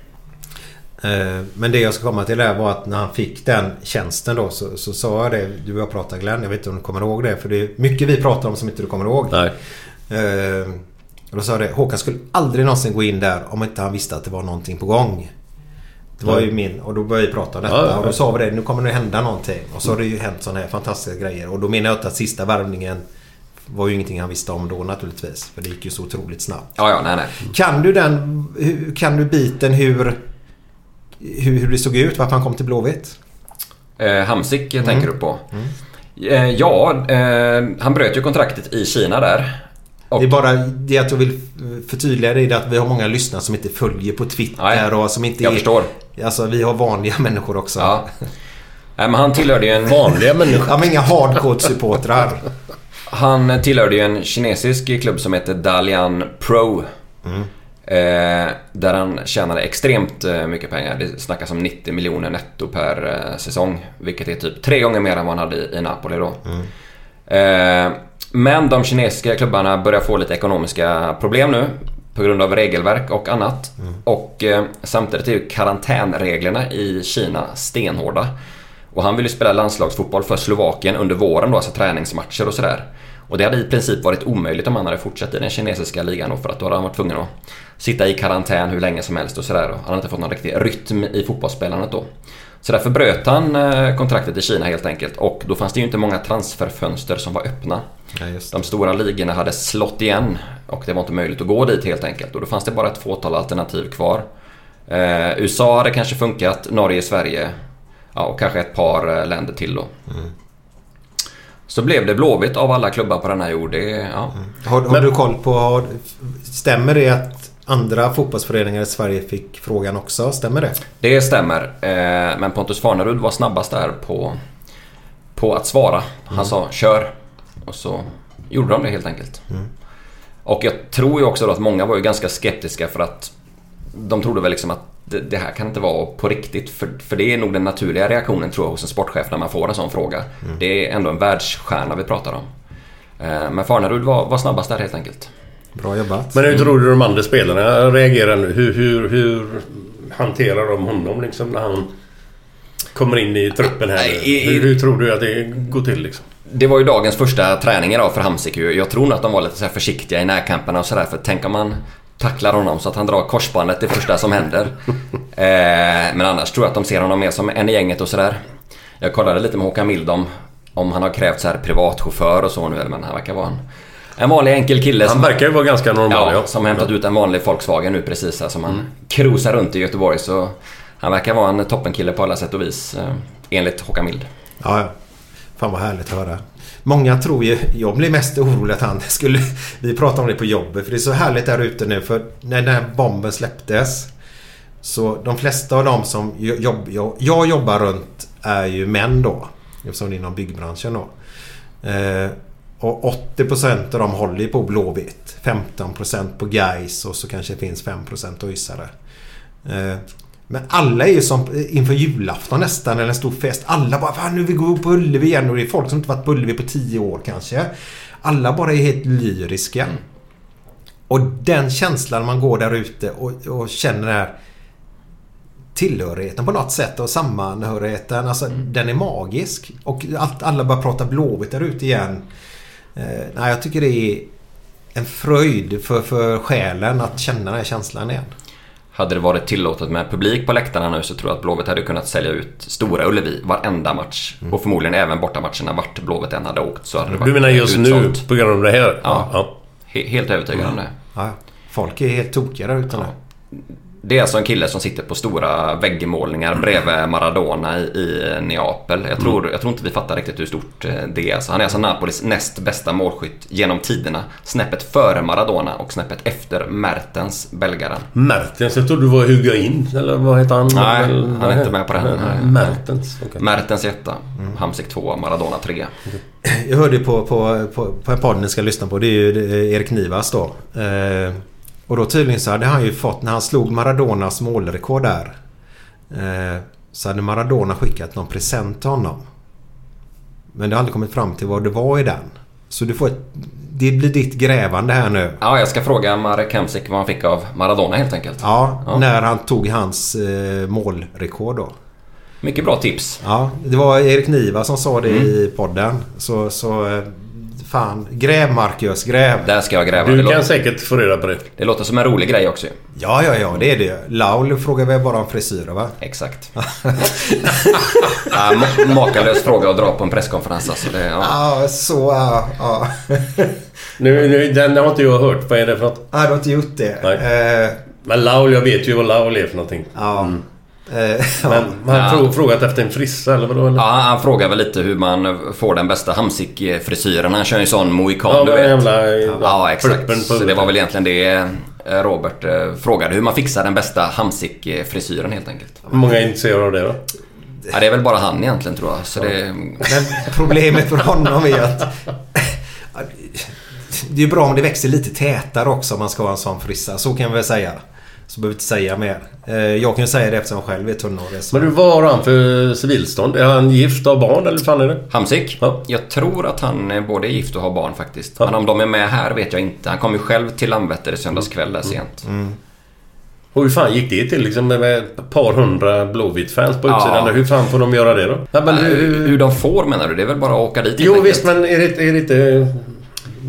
Eh, Men det jag ska komma till där var att när han fick den tjänsten då så, så sa jag det. Du och jag pratade Glenn. Jag vet inte om du kommer ihåg det. För det är mycket vi pratar om som inte du kommer ihåg. Nej. Och då sa det. Håkan skulle aldrig någonsin gå in där om inte han visste att det var någonting på gång. Det var ju min och då började vi prata om detta Ja, ja, ja. och då sa vi det. Nu kommer det hända någonting. Och så har det ju hänt sådana här fantastiska grejer. Och då menar jag inte att sista värvningen var ju ingenting han visste om då naturligtvis. För det gick ju så otroligt snabbt. Ja, ja, nej, nej. Kan du den... Kan du biten hur... Hur, hur det såg ut? Varför han kom till Blåvitt? Eh, Hamsik Mm. tänker du på. Eh, ja, eh, han bröt ju kontraktet i Kina där. Och- Det är bara det att jag vill förtydliga det är att vi har många lyssnare som inte följer på Twitter Nej, och som inte jag är... förstår. Alltså vi har vanliga människor också. Ja. Nej, men han tillhörde ju en... Vanliga människor. Ja, men inga hardcore-supportrar. Han tillhörde ju en kinesisk klubb som heter Dalian Pro. Eh, där han tjänade extremt eh, mycket pengar. Det snackas om 90 miljoner netto per eh, säsong. Vilket är typ tre gånger mer än vad han hade i, i Napoli då. Eh, men de kinesiska klubbarna börjar få lite ekonomiska problem nu. På grund av regelverk och annat. Och eh, samtidigt är ju karantänreglerna i Kina stenhårda. Och han ville spela landslagsfotboll för Slovakien under våren då, alltså träningsmatcher och sådär. Och det hade i princip varit omöjligt om han hade fortsatt i den kinesiska ligan då, för att då hade han varit tvungen att sitta i karantän hur länge som helst och sådär. Han hade inte fått någon riktig rytm i fotbollsspelandet då. Så därför bröt han eh, kontraktet i Kina helt enkelt och då fanns det ju inte många transferfönster som var öppna. Ja. De stora ligorna hade slått igen och det var inte möjligt att gå dit helt enkelt. Och då fanns det bara ett fåtal alternativ kvar. Eh, USA hade kanske funkat, Norge, Sverige ja, och kanske ett par eh, länder till då. Så blev det Blåvitt av alla klubbar på denna jord. Det, ja. Har, har du koll på... Har, stämmer det att andra fotbollsföreningar i Sverige fick frågan också? Stämmer det? Det stämmer. Eh, Men Pontus Farnerud var snabbast där på, på att svara. Han sa kör. Och så gjorde de det helt enkelt. Och jag tror ju också då att många var ju ganska skeptiska för att de trodde väl liksom att det, det här kan inte vara på riktigt. För, för det är nog den naturliga reaktionen tror jag hos en sportchef när man får en sån fråga. Det är ändå en världsstjärna vi pratar om. Eh, Men Farnerud var, var snabbast där helt enkelt. Bra jobbat. Men hur tror du de andra spelarna reagerar nu? Hur, hur, hur hanterar de honom liksom när han kommer in i truppen här? Hur, hur tror du att det går till liksom? Det var ju dagens första träning idag för Hamsik. Jag tror nog att de var lite så försiktiga i närkamperna och sådär. För tänk om man tacklar honom så att han drar korsbandet det första som händer. Eh, men annars tror jag att de ser honom mer som en i gänget och sådär. Jag kollade lite med Håkan Mild om, om han har krävt så här privatchaufför och så nu. Men han verkar vara en, en vanlig enkel kille. Han som, verkar ju vara ganska normal ja, ja. som hämtat ut en vanlig Volkswagen nu precis här. Som han cruisar runt i Göteborg. Så han verkar vara en toppenkille på alla sätt och vis. Eh, enligt Håkan Mild. Ja, ja. Fan vad härligt att höra. Många tror ju... Jag blir mest orolig att han skulle... Vi pratar om det på jobbet för det är så härligt där ute nu för när den här bomben släpptes så de flesta av dem som jobb, jag, jag jobbar runt är ju män då. Eftersom det är inom byggbranschen då. Eh, och 80% av dem håller ju på Blåvitt. 15% på Gais och så kanske det finns 5% ÖISare. Eh, men alla är ju som inför julafton nästan eller en stor fest. Alla bara Fan nu vi gå på Ullevi igen och det är folk som inte varit på Ullevi på 10 år kanske. Alla bara är helt lyriska. Och den känslan man går där ute och, och känner den här tillhörigheten på något sätt och sammanhörigheten. Alltså den är magisk. Och att alla bara prata Blåvitt där ute igen. Eh, nej, jag tycker det är en fröjd för, för själen att känna den här känslan igen. Hade det varit tillåtet med publik på läktarna nu så tror jag att Blåvitt hade kunnat sälja ut Stora Ullevi varenda match. Mm. Och förmodligen även bortamatcherna vart Blåvitt än hade åkt. Så hade det varit Du menar just utsålt. nu på grund av det här? Ja. He- helt övertygad om det. Ja, folk är helt tokiga där ute nu. Det är alltså en kille som sitter på stora väggmålningar bredvid Maradona i, i Neapel. Jag tror, jag tror inte vi fattar riktigt hur stort eh, det är. Alltså, han är alltså Napolis näst bästa målskytt genom tiderna. Snäppet före Maradona och snäppet efter Mertens, belgaren. Mertens, jag trodde du var Higuain eller vad heter han? Nej, Eller- han är inte med på den. Nej. Mertens, okej. Mertens etta, Hamsik 2, Maradona 3. Jag hörde på, på, på, på en podd ni ska lyssna på. Det är ju Erik Nivas då. Eh, och då tydligen så hade han ju fått, när han slog Maradonas målrekord där. Eh, så hade Maradona skickat någon present till honom. Men det har aldrig kommit fram till vad det var i den. Så du får ett, det blir ditt grävande här nu. Ja, jag ska fråga Marek Hamsik vad han fick av Maradona helt enkelt. Ja, Ja. när han tog hans eh, målrekord då. Mycket bra tips. Ja, det var Erik Niva som sa det i podden. Så, så eh, fan, gräv Marcus, gräv. Där ska jag gräva. Du det, kan låter, säkert få reda på det. det låter som en rolig grej också. Ja, ja, ja, det är det. Laul frågar väl bara om frisyrer va? Exakt. ja, ma- makalös fråga att dra på en presskonferens alltså. Det, ja. Ja, så ja. ja. Nu, nu, den har inte jag hört. Vad är det för något? Nej, du har inte gjort det. Nej. Eh, Men Laul, jag vet ju vad Laul är för någonting. ja. Eh, Men har han Ja. frå- frågat efter en frissa eller vadå? Eller? Ja, han frågar väl lite hur man får den bästa Hamsik-frisyren. Han kör ju sån mohikan, Ja, du vet. jävla... Ja, exakt. flippen på Så det var väl egentligen det eh, Robert eh, frågade. Hur man fixar den bästa Hamsik-frisyren helt enkelt. Hur många är intresserade av det då? Ja, det är väl bara han egentligen tror jag. Så det, Men problemet för honom är att... Det är ju bra om det växer lite tätare också om man ska ha en sån frissa. Så kan jag väl säga. Så behöver vi inte säga mer. Eh, Jag kan ju säga det eftersom jag själv är tunnhårig. så- Men du, vad har han för civilstånd? Är han gift och har barn eller fan är det? Hamsik? Ja. Jag tror att han är både gift och har barn faktiskt. Men om de är med här vet jag inte. Han kom ju själv till Landvetter i söndags kväll där sent. Och hur fan gick det till liksom med ett par hundra Blåvitt-fans på Ja. utsidan? Hur fan får de göra det då? Ja, men hur, hur, de får menar du? Det är väl bara att åka dit Jo visst, men är det, är det inte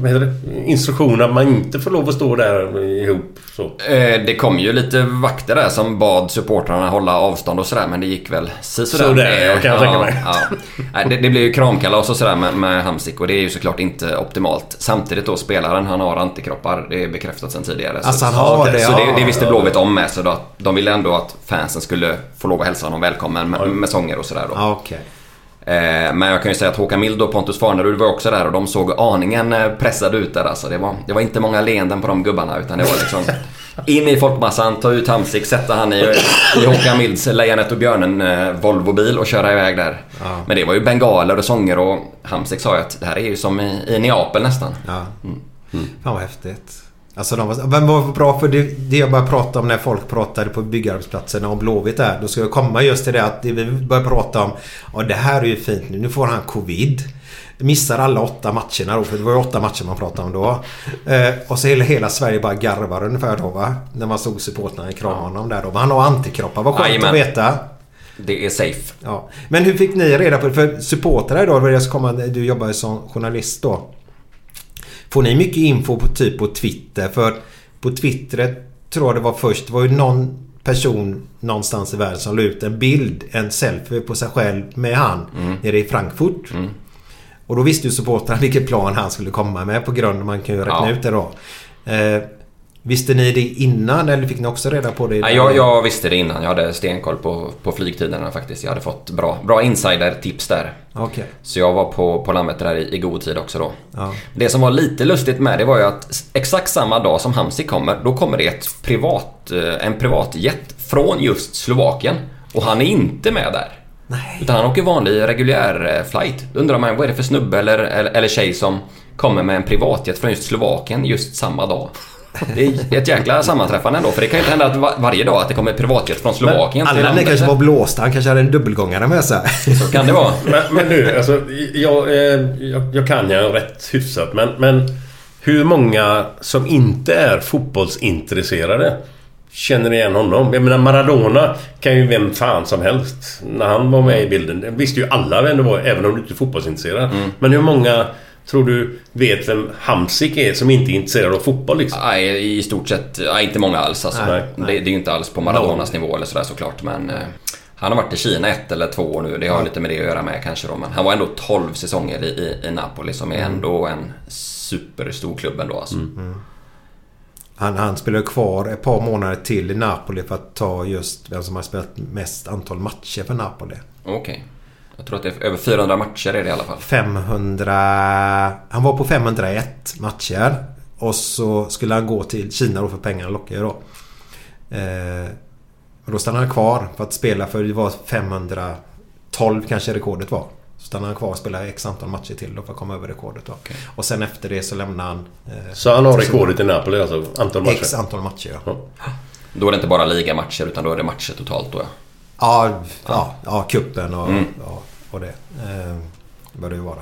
vad heter det, instruktioner att man inte får lov att stå där ihop så? Eh, Det kom ju lite vakter där som bad supportrarna hålla avstånd och sådär men det gick väl si sådär. Sådär, Eh, ja, kan jag tänka mig. Ja. Det, det blev ju kramkalas och sådär med, med Hamsik och det är ju såklart inte optimalt. Samtidigt då spelaren, han har antikroppar. Det är bekräftat sedan tidigare. Alltså, så, han har det, Så ja. det, det visste Blåvitt om med så då, att de ville ändå att fansen skulle få lov att hälsa honom välkommen med, med sånger och sådär då. Okej. Eh, men jag kan ju säga att Håkan Mild och Pontus Farnerud var också där och de såg aningen eh, pressade ut där alltså. Det var, det var inte många leenden på de gubbarna utan det var liksom in i folkmassan, ta ut Hamsik, sätta han i, i Håkan Milds Lejonet och Björnen eh, Volvo-bil och köra iväg där. Ja. Men det var ju bengaler och sånger och Hamsik sa ju att det här är ju som i, i Neapel nästan. Ja. Fan vad häftigt. Alltså de var, men vad bra för det, det jag började prata om när folk pratade på byggarbetsplatserna om Blåvitt där. Då ska jag komma just till det att det vi började prata om. Ja det här är ju fint nu. Nu får han covid. Missar alla åtta matcherna då. För det var ju åtta matcher man pratade om då. Eh, och så hela, hela Sverige bara garvar ungefär då va. När man såg supportrarna krama honom där då. Men han har antikroppar. Vad skönt Jajamän. att veta. Det är safe. Ja. Men hur fick ni reda på det? För supportrar jag komma, du jobbar ju som journalist då. Får ni mycket info på typ på Twitter? För på Twitter tror jag det var först, det var ju någon person någonstans i världen som la ut en bild, en selfie på sig själv med han nere i Frankfurt. Och då visste ju supportrarna vilket plan han skulle komma med på grund av man kan ju räkna Ja. ut det då. Eh, visste ni det innan eller fick ni också reda på det? Nej, jag, jag visste det innan. Jag hade stenkoll på, på flygtiderna faktiskt. Jag hade fått bra, bra insider-tips där. Okej. Så jag var på, på Landvetter där i, i god tid också då. Ja. Det som var lite lustigt med det var ju att exakt samma dag som Hamsik kommer, då kommer det ett privat, eh, en privatjet från just Slovakien. Och han är inte med där. Nej. Utan han åker vanlig reguljär eh, flight. Då undrar man vad är det för snubbe eller, eller, eller tjej som kommer med en privatjet från just Slovakien just samma dag. Det är ett jäkla sammanträffande ändå, för det kan ju inte hända att va- varje dag att det kommer privatjet från Slovakien till Alla ni Landvetter. kanske var blåsta. Han kanske hade en dubbelgångare med sig. Så kan det vara. Men, men du, alltså, jag, eh, jag, jag kan ju rätt hyfsat men, men hur många som inte är fotbollsintresserade känner igen honom? Jag menar Maradona kan ju vem fan som helst när han var med i bilden. Det visste ju alla vem det var även om du inte är fotbollsintresserad. Men hur många tror du vet vem Hamsik är som inte är intresserad av fotboll liksom? Nej, i stort sett nej, inte många alls alltså. Nej, Det, det är ju inte alls på Maradonas nivå eller sådär såklart. Men eh, han har varit i Kina ett eller två år nu. Det har lite med det att göra med kanske då. Men han var ändå 12 säsonger i, i, i Napoli som är ändå en superstor klubb ändå alltså. Han, han spelar kvar ett par månader till i Napoli för att ta just vem som har spelat mest antal matcher för Napoli. Okej. Jag tror att det är över 400 matcher är det i alla fall. 500... Han var på 501 matcher. Och så skulle han gå till Kina då för pengarna lockar ju då. Eh, och då stannade han kvar för att spela för det var 512 kanske rekordet var. Så stannade han kvar och spelade x antal matcher till då för att komma över rekordet då. Och sen efter det så lämnade han... Eh, Så han har rekordet i Napoli alltså? Antal matcher? X antal matcher ja. Då är det inte bara ligamatcher utan då är det matcher totalt då ja. Ja, ja, ja kuppen och, Mm. ja, och det. Eh, bör det ju vara.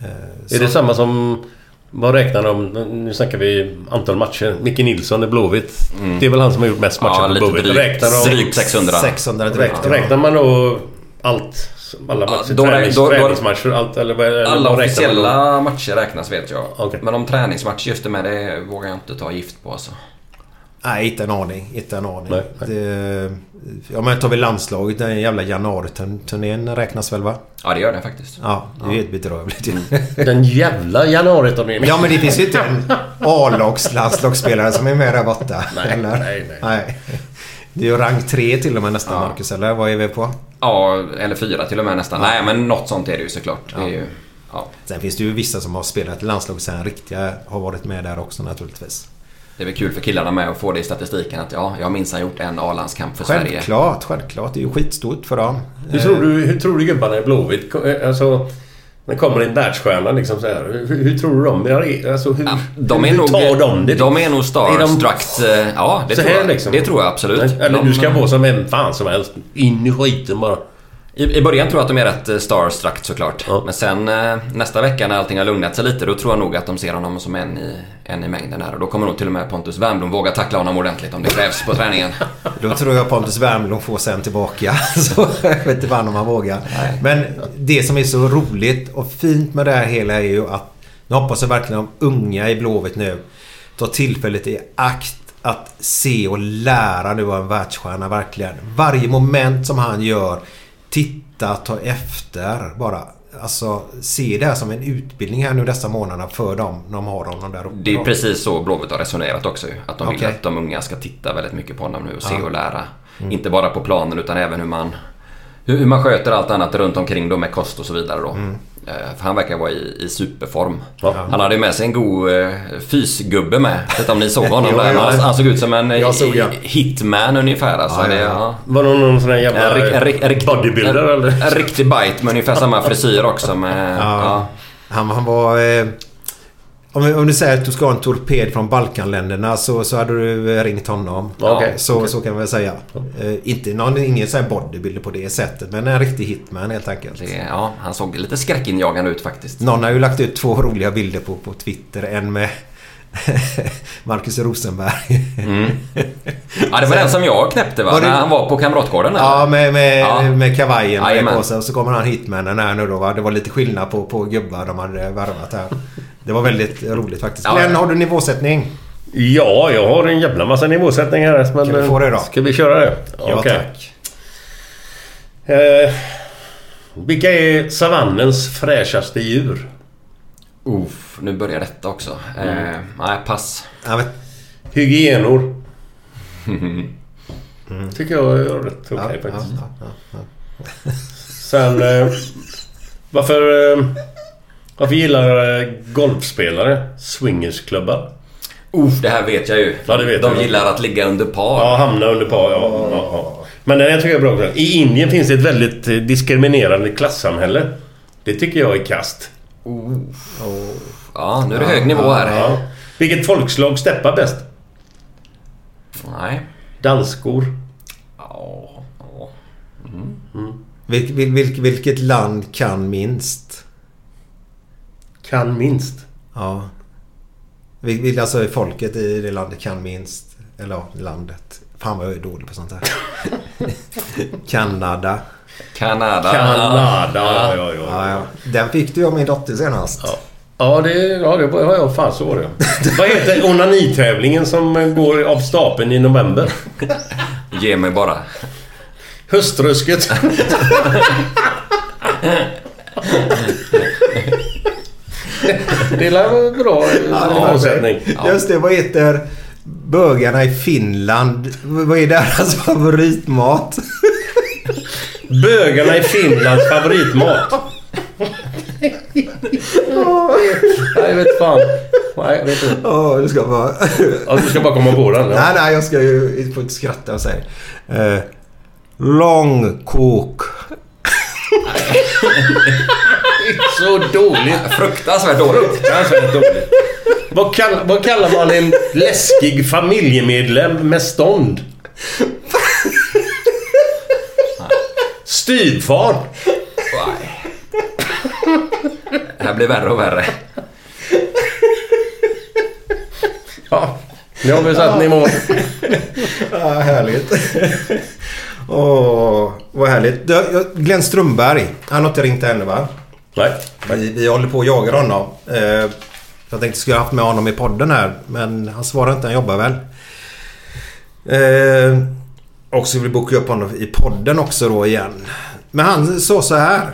Eh, Är så- det samma som... Vad räknar de? Nu snackar vi antal matcher. Micke Nilsson i Blåvitt. Det är väl han som har gjort mest matcher Ja, på lite Blåvitt. drygt, Räknar de... drygt 600. 600 direkt. Räknar, räknar man då allt? Alla matcher? då- tränings, då- då- träningsmatcher? Allt? Eller, eller Alla vad räknar man officiella matcher räknas vet jag. Okej. Men om träningsmatcher just det med det vågar jag inte ta gift på alltså. Nej, inte en aning. Inte en aning. Nej, nej. Det, ja, men tar vi landslaget. Den jävla januariturnén räknas väl va? Ja det gör det faktiskt. Ja, det är ju helt bedrövligt. Den jävla januariturneringen. Ja, men det finns ju inte en A-lags landslagsspelare som är med där borta. Nej, eller? nej, nej. Det är ju rank 3 till och med nästan, Marcus. Eller vad är vi på? Ja, eller fyra till och med nästan. Nej men något sånt är det ju såklart. Det är ju, ja, Sen finns det ju vissa som har spelat i landslaget sen riktiga har varit med där också naturligtvis. Det är väl kul för killarna med att få det i statistiken att ja, jag har minsann gjort en A-landskamp för Sverige. Självklart, självklart. Det är ju skitstort för dem. Hur tror du, hur tror du gubbarna i Blåvitt... Alltså... När kommer en världsstjärna liksom så här. Hur, hur tror du de är? Alltså, hur, Ja, de är hur nog, tar de det? de är nog Är de- starstruck. eh, Ja, det Så tror, här jag, liksom? det tror jag absolut. Eller de, du ska vara som vem fan som helst. In i skiten bara. I, I början tror jag att de är rätt eh, starstruck såklart. Men sen eh, nästa vecka när allting har lugnat sig lite då tror jag nog att de ser honom som en i, en i mängden här. Och då kommer nog till och med Pontus Wernbloom våga tackla honom ordentligt om det krävs på träningen. Då tror jag Pontus Wernbloom får sen tillbaka. Så jag vet inte fan om han vågar. Men det som är så roligt och fint med det här hela är ju att nu hoppas jag verkligen de unga i Blåvitt nu tar tillfället i akt att se och lära nu av en världsstjärna verkligen. Varje moment som han gör titta, ta efter bara. Alltså se det här som en utbildning här nu dessa månaderna för dem. De har honom där uppe. Det är precis så Blåvitt har resonerat också. Att de vill att de unga ska titta väldigt mycket på honom nu och se Ja. och lära. Mm. Inte bara på planen utan även hur man, hur man sköter allt annat runt omkring då med kost och så vidare då. Mm. Eh, För han verkar vara i, i superform. Han hade med sig en god eh, fysgubbe med. Jag vet om ni såg honom Ja, där. ja. Han, han såg ut som en eh, såg hitman ungefär. Alltså. Ja, ja, Det, ja. ja. Var det någon sån här jävla En, rik- en, rik- en, riktig- bodybuilder, en, eller? En riktig bite med ungefär samma frisyr också. Med, Ja. ja. Han, han var... Eh, om, om du säger att du ska ha en torped från Balkanländerna så, så hade du eh, ringt honom. Okej, så, okej. så kan man väl säga. Eh, inte någon, ingen så här bodybuilder på det sättet. Men en riktig hitman helt enkelt. Det, ja, han såg lite skräckinjagande ut faktiskt. Någon har ju lagt ut två roliga bilder på, på Twitter. En med Marcus Rosenberg. Mm. Ja, det var den som jag knäppte va? Var det- När han var på Kamratgården eller? Ja, med, med, Ja. med kavajen med. Och så kommer han hitmannen här nu då va. Det var lite skillnad på, på gubbar de hade värvat här. Det var väldigt roligt faktiskt. Ja. Glenn, har du nivåsättning? Ja, jag har en jävla massa nivåsättningar här. Men, Kan vi få det då? Ska vi köra det? Ja, Okej. tack. Eh, vilka är savannens fräschaste djur? Uff, nu börjar detta också. Mm. Eh, nej, pass. Hygienor. Tycker jag är rätt okej Ja, faktiskt. ja, ja, ja. Sen... Eh, varför... Eh, varför gillar eh, golfspelare swingersklubbar? Uff, det här vet jag ju. Ja, det vet De jag. gillar att ligga under par. Ja, hamna under par. Ja, ja, ja. Men den här tycker jag är bra också. I Indien finns det ett väldigt eh, diskriminerande klassamhälle. Det tycker jag är kast. Ja, nu är det hög nivå här. Ja. Vilket folkslag steppar bäst? Nej. Danskor. Ja. ja. Vilk, vil, vilk, vilket land kan minst? Kan minst? Ja. Vil, vil, alltså folket i det landet kan minst. Eller ja, landet. Fan vad jag är dålig på sånt här. Kanada. Kanada. Kanada, ja, ja, ja. Ja, ja. Den fick du av min dotter senast. Ja. Ja, det, ja, det var jag. Fan, så var det. Vad heter onanitävlingen som går av stapeln i november? Ge mig bara. Höstrusket. det lär bra eh, avsättning. Just det, vad heter bögarna i Finland? Vad är deras favoritmat? Bögarna i Finlands favoritmat. Nej, jag vet fan. Nej, jag vet inte. Ja, du ska bara... Ja, du ska bara komma på den. Nej, nej, jag ska ju få inte skratta och säga. Eh, långkok. Så dåligt. Fruktansvärt dåligt. Fruktansvärt dåligt. Vad, kall, vad kallar man en läskig familjemedlem med stånd? Styvfar. Nej. Det här blir värre och värre. Ja, nu har vi satt nivån. Ja, härligt. Åh, vad härligt. Glenn Strömberg. Han har inte ringt ännu va? Nej. Vi, vi håller på att jaga honom. Eh, jag tänkte skulle haft med honom i podden här. Men han svarar inte. Han jobbar väl. Eh, och så vill vi boka upp honom i podden också då igen. Men han sa så här.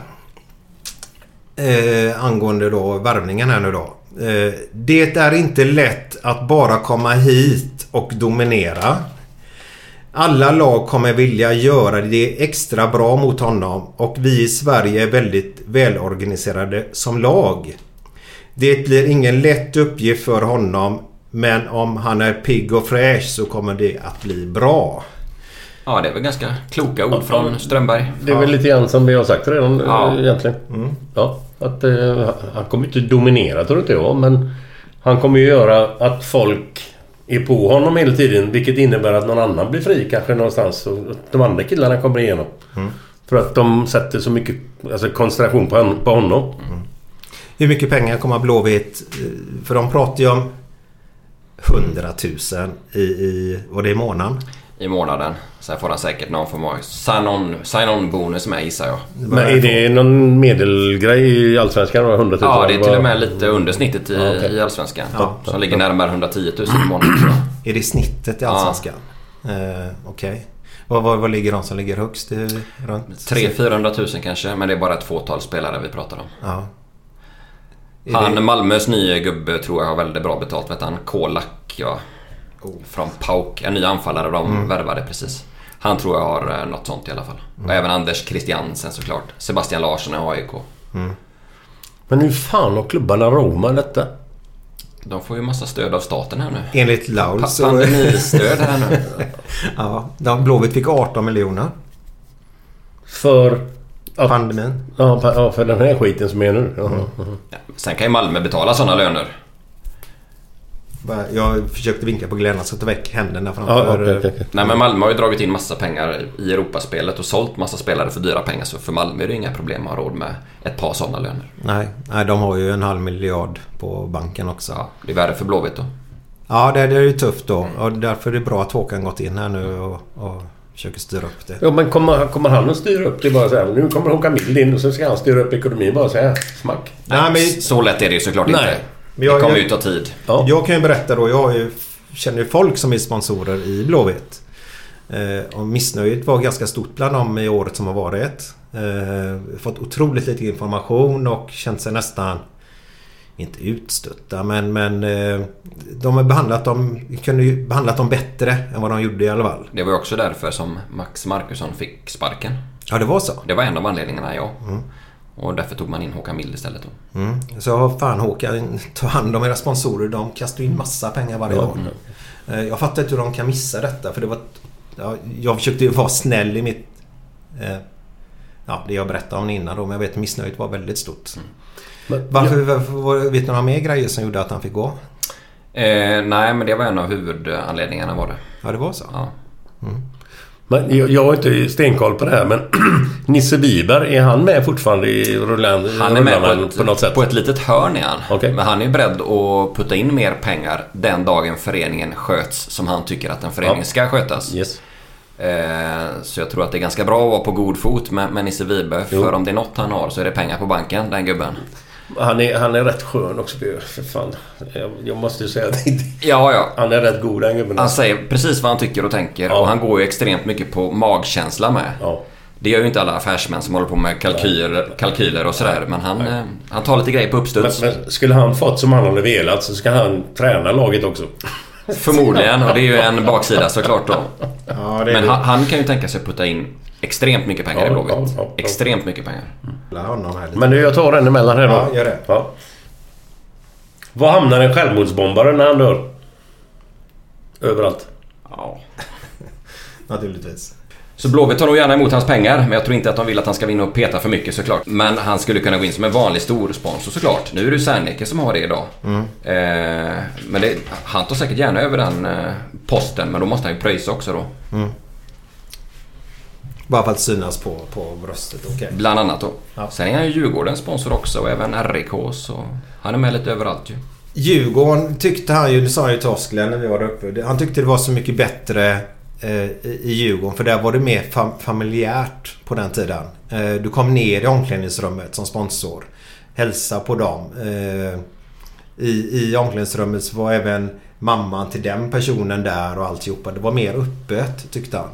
Eh, angående då värvningen här nu då. Eh, det är inte lätt att bara komma hit och dominera. Alla lag kommer vilja göra det extra bra mot honom och vi i Sverige är väldigt välorganiserade som lag. Det blir ingen lätt uppgift för honom men om han är pigg och fräsch så kommer det att bli bra. Ja, det är väl ganska kloka ord från Strömberg. Det är väl lite grann som vi har sagt redan Ja. egentligen. Mm. Ja, att eh, han kommer inte dominera tror inte jag men han kommer ju göra att folk är på honom hela tiden vilket innebär att någon annan blir fri kanske någonstans och de andra killarna kommer igenom. Mm. För att de sätter så mycket alltså, koncentration på, hon- på honom. Hur mycket pengar kommer Blåvitt... eh, För de pratar ju om 100 000 i, i vad det är i månaden. I månaden. Sen får han säkert någon form av sign-on sign bonus med gissar jag. Men är det någon medelgrej i Allsvenskan? 100 000? Ja, det är till och med lite under snittet i, Ja, okej. i Allsvenskan. Ja. Som ligger närmare 110 000 i månaden. Är det snittet i Allsvenskan? Eh, Okej. Vad, vad, vad ligger de som ligger högst? Är runt 300-400 000 kanske, men det är bara ett fåtal spelare vi pratar om. Ja. Är Han, det- Malmös nya gubbe tror jag har väldigt bra betalt. Vet han? Kolak, ja. Oh. Från Pauk. En ny anfallare de Mm. värvade precis. Han tror jag har eh, något sånt i alla fall. Mm. Och även Anders Christiansen såklart. Sebastian Larsson i AIK. Men hur fan har klubbarna råd med detta? De får ju massa stöd av staten här nu. Enligt Laul så... Pandemistöd här nu. ja, de, Blåvitt fick 18 miljoner. För... Att, Pandemin. ja, för den här skiten som är nu. Mm. Ja, Sen kan ju Malmö betala sådana löner. Jag försökte vinka på Glenn att ta väck händerna Ja, framför... okej, okej, okej. Nej men Malmö har ju dragit in massa pengar i Europaspelet och sålt massa spelare för dyra pengar. Så för Malmö är det inga problem att ha råd med ett par sådana löner. Nej, nej, de har ju en halv miljard på banken också. Ja, det är värre för Blåvitt då. Ja, det, det är ju tufft då. Och därför är det bra att Håkan gått in här nu och, och försöker styra upp det. Ja, men kommer, kommer han att styra upp det bara så här? Nu kommer Håkan Mild in och så ska han styra upp ekonomin bara så här. Smack. Nej, men Så lätt är det ju såklart Nej. inte. Men jag- det kommer ju ta tid. Ja. jag kan ju berätta då. Jag har ju, känner ju folk som är sponsorer i Blåvitt. Eh, och missnöjet var ganska stort bland dem i året som har varit. Eh, fått otroligt lite information och känt sig nästan inte utstötta men, men eh, de har behandlat dem, kunde ju behandlat dem bättre än vad de gjorde i alla fall. Det var ju också därför som Max Markusson fick sparken. Ja, det var så. Det var en av anledningarna, ja. Och därför tog man in Håkan Mild istället då. Mm. Så fan Håkan, ta hand om era sponsorer. De kastar in massa pengar varje år. Eh, Jag fattar inte hur de kan missa detta. För det var... Ja, jag försökte ju vara snäll i mitt... Eh, ja, det jag berättade om innan då. Men jag vet att missnöjet var väldigt stort. Men, Varför, varför, var- vet ni några mer grejer som gjorde att han fick gå? Eh, nej, men det var en av huvudanledningarna var det. Ja, det var så. Ja. Men jag, har inte stenkoll på det här men Nisse Wiberg, är han med fortfarande i rullan, Han är med på ett, på något sätt? på ett litet hörn är han. Okej. Men han är beredd att putta in mer pengar den dagen föreningen sköts som han tycker att en förening Ja. ska skötas. Yes. Eh, så jag tror att det är ganska bra att vara på god fot med, med Nisse Wiberg. För om det är något han har så är det pengar på banken, den gubben. Han är, han är rätt skön också. För fan. Jag, jag måste ju säga att Ja, ja. han är rätt god den gubben. Han säger precis vad han tycker och tänker Ja. och han går ju extremt mycket på magkänsla med. Ja. Det gör ju inte alla affärsmän som håller på med kalkyler, kalkyler och sådär. Men han, eh, han tar lite grejer på Men, uppstuds. men skulle han fått som han hade velat så ska han träna laget också. Förmodligen. Och det är ju en baksida såklart då. Ja, det Men han, han kan ju tänka sig att putta in extremt mycket pengar Ja, i Blåvitt. ja, ja, ja. Extremt mycket pengar. Men nu, jag tar en emellan här då. Ja, gör det. Ja. Var hamnar en självmordsbombare när han dör? Överallt. Ja. Naturligtvis. Så Blåvitt tar nog gärna emot hans pengar, men jag tror inte att de vill att han ska vinna och peta för mycket såklart. Men han skulle kunna gå in som en vanlig stor sponsor såklart. Nu är det Serneke som har det idag. Eh, men det, han tar säkert gärna över den eh, posten, men då måste han ju pröjsa också då. Bara för att synas på, på bröstet. Okej. Bland annat då. Ja. Sen är han ju Djurgårdens sponsor också och även RIK så han är med lite överallt ju. Djurgården tyckte han ju, det sa han ju till oss när vi var där uppe. Han tyckte det var så mycket bättre eh, i i Djurgården för där var det mer fam- familjärt på den tiden. Eh, du kom ner i omklädningsrummet som sponsor. Hälsa på dem. Eh, i, I omklädningsrummet så var även mamman till den personen där och alltihopa. Det var mer öppet tyckte han.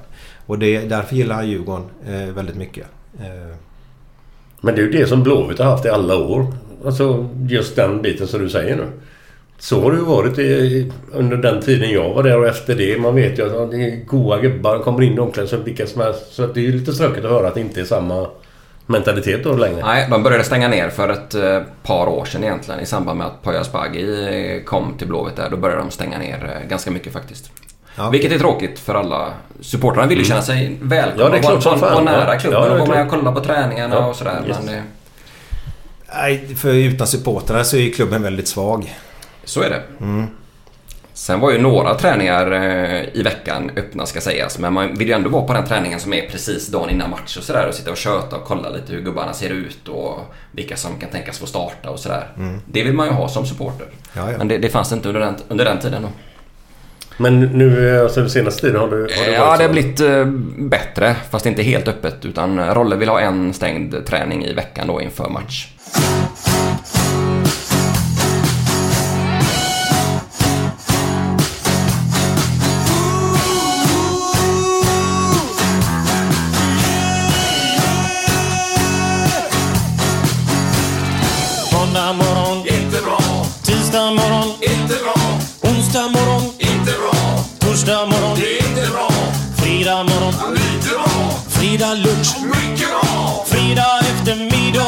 Och det, därför gillar han Djurgården eh, väldigt mycket. Eh, Men det är ju det som Blåvitt har haft i alla år. Alltså just den biten som du säger nu. Så har det ju varit i, under den tiden jag var där och efter det. Man vet ju att det är goa gubbar. kommer in i omklädningsrummet vilka som helst. Så att det är ju lite tråkigt att höra att det inte är samma mentalitet då längre. Nej, de började stänga ner för ett eh, par år sedan egentligen i samband med att Poya Asbaghi eh, kom till Blåvitt där. Då började de stänga ner eh, ganska mycket faktiskt. Ja. Vilket är tråkigt för alla. Supportrarna vill ju känna sig välkomna Ja, det är klart och vara, nära klubben Ja, och vara med och kolla på träningarna Ja, och sådär. yes. Men det, nej, för utan supportrar så är ju klubben väldigt svag. så är det. Sen var ju några träningar eh, i veckan öppna ska sägas. Men man vill ju ändå vara på den träningen som är precis dagen innan match och sådär. Och sitta och köta och kolla lite hur gubbarna ser ut och vilka som kan tänkas få starta och sådär. Mm. Det vill man ju ha som supporter. Ja. Men det, det fanns inte under den, under den tiden då. Men nu, alltså senaste tiden har du... Har det Ja, varit det har blivit eh, bättre. Fast inte helt öppet. Utan Rolle vill ha en stängd träning i veckan då inför match. Fredag lunch. Fredag eftermiddag,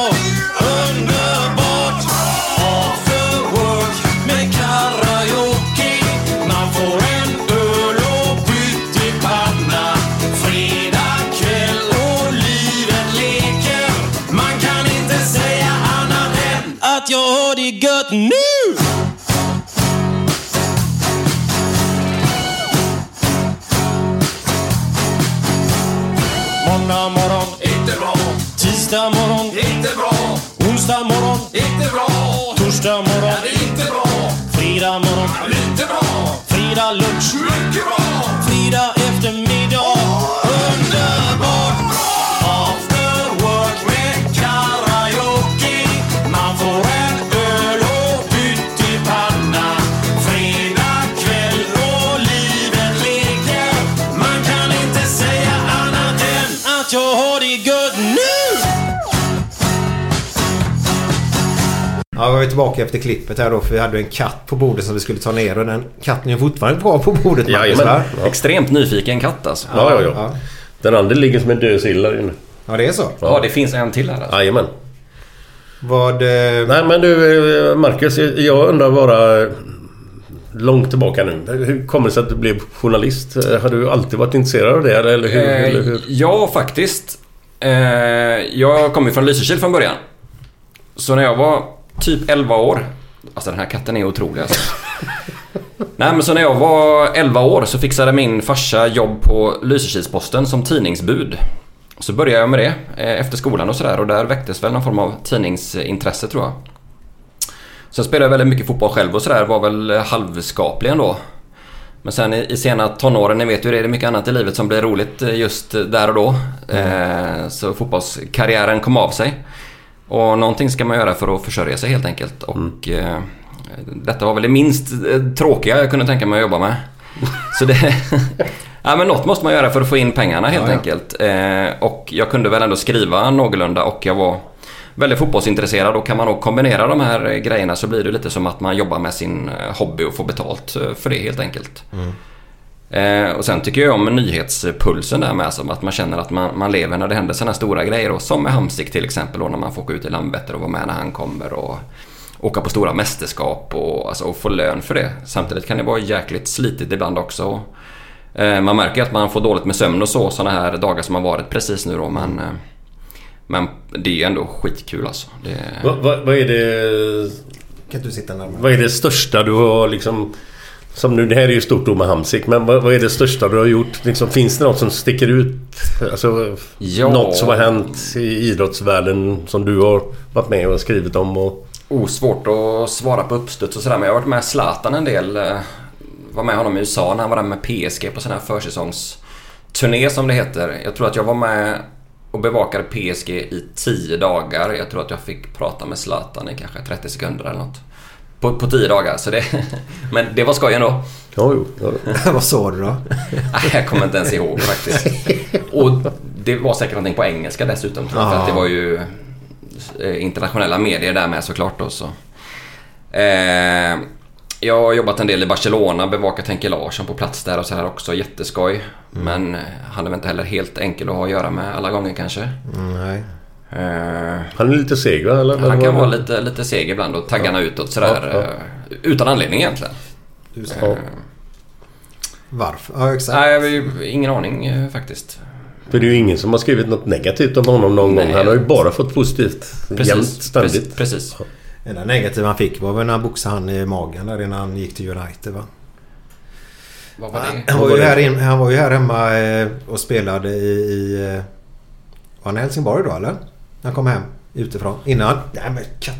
Fredag lunch, mycket Ja, var vi tillbaka efter klippet här då för vi hade en katt på bordet som vi skulle ta ner och den katten är fortfarande kvar på bordet. Marcus, Jajamän. va? Ja. Extremt nyfiken katt alltså. Ja, ja, ja. Den andra ligger som en död sill där inne. Ja, det är så? Ja, det finns en till här alltså. Jajamän. Vad... eh, Nej men du eh, Marcus, jag undrar bara... eh, Långt tillbaka nu. Hur kommer det sig att du blev journalist? Har du alltid varit intresserad av det eller hur? Eh, eller hur? Ja, faktiskt. Eh, jag kommer ju från Lysekil från början. Så när jag var typ 11 år. Alltså den här katten är otrolig alltså. Nej men så när jag var 11 år så fixade min farsa jobb på Lysekilsposten som tidningsbud. Så började jag med det eh, efter skolan och sådär och där väcktes väl någon form av tidningsintresse tror jag. Sen spelade jag väldigt mycket fotboll själv och sådär, var väl halvskaplig ändå. Men sen i, i sena tonåren, ni vet ju det, är det mycket annat i livet som blir roligt eh, just där och då. Eh, så fotbollskarriären kom av sig. Och någonting ska man göra för att försörja sig helt enkelt. Och eh, detta var väl det minst eh, tråkiga jag kunde tänka mig att jobba med. Så det... ja men något måste man göra för att få in pengarna helt Ja, ja. enkelt. Eh, och jag kunde väl ändå skriva någorlunda och jag var väldigt fotbollsintresserad och kan man nog kombinera de här eh, grejerna så blir det lite som att man jobbar med sin hobby och får betalt för det helt enkelt. Eh, och sen tycker jag om nyhetspulsen där med, alltså, att man känner att man, man lever när det händer sådana stora grejer. Och som med Hamsik till exempel, då, när man får åka ut i Landvetter och vara med när han kommer. Och åka på stora mästerskap och, alltså, och få lön för det. Samtidigt kan det vara jäkligt slitigt ibland också. Eh, man märker att man får dåligt med sömn och så, sådana här dagar som har varit precis nu då. Men, eh, men det är ändå skitkul alltså. Det, Vad, vad, vad är det... Kan du sitta närmare? Vad är det största du har liksom... Som nu, det här är ju stort ord med Hamsik, men vad, vad är det största du har gjort? Liksom, finns det något som sticker ut? Alltså, Ja. Något som har hänt i idrottsvärlden som du har varit med och skrivit om? Och... Oh, svårt att svara på uppstuds och sådär men jag har varit med Zlatan en del. eh, Var med honom i USA när han var där med PSG på sån här försäsongsturné som det heter. Jag tror att jag var med och bevakade PSG i 10 dagar. Jag tror att jag fick prata med Zlatan i kanske 30 sekunder eller något. På, på 10 dagar. Så det, men det var skoj ändå. Ja, jo. Ja. Vad sa du då? Nej, jag kommer inte ens ihåg faktiskt. Och det var säkert någonting på engelska dessutom. Tror jag, för att det var ju eh, internationella medier där med såklart. Då, så. Eh, jag har jobbat en del i Barcelona, bevakat Henke Larsson på plats där och så här också. Jätteskoj. Men eh, han är väl inte heller helt enkel att ha att göra med alla gånger kanske. Nej. Eh, Han är lite seg va? Eller? han kan vara lite, lite seg ibland och taggarna utåt sådär. Ja, ja. eh, Utan anledning egentligen. Du sa. Ja. Varför? Ja, exakt. Nej, jag har ju ingen aning eh, faktiskt. För det är ju ingen som har skrivit något negativt om honom någon Nej. gång. Han har ju bara fått positivt. Jämt, ständigt. Precis. precis. Det enda negativa han fick var väl när han boxade han i magen där innan han gick till United va? Vad var det? Han var, ju här, in, han var ju här hemma eh, och spelade i... i eh, var han i Helsingborg då eller? När han kom hem utifrån. Innan... Nej men katt.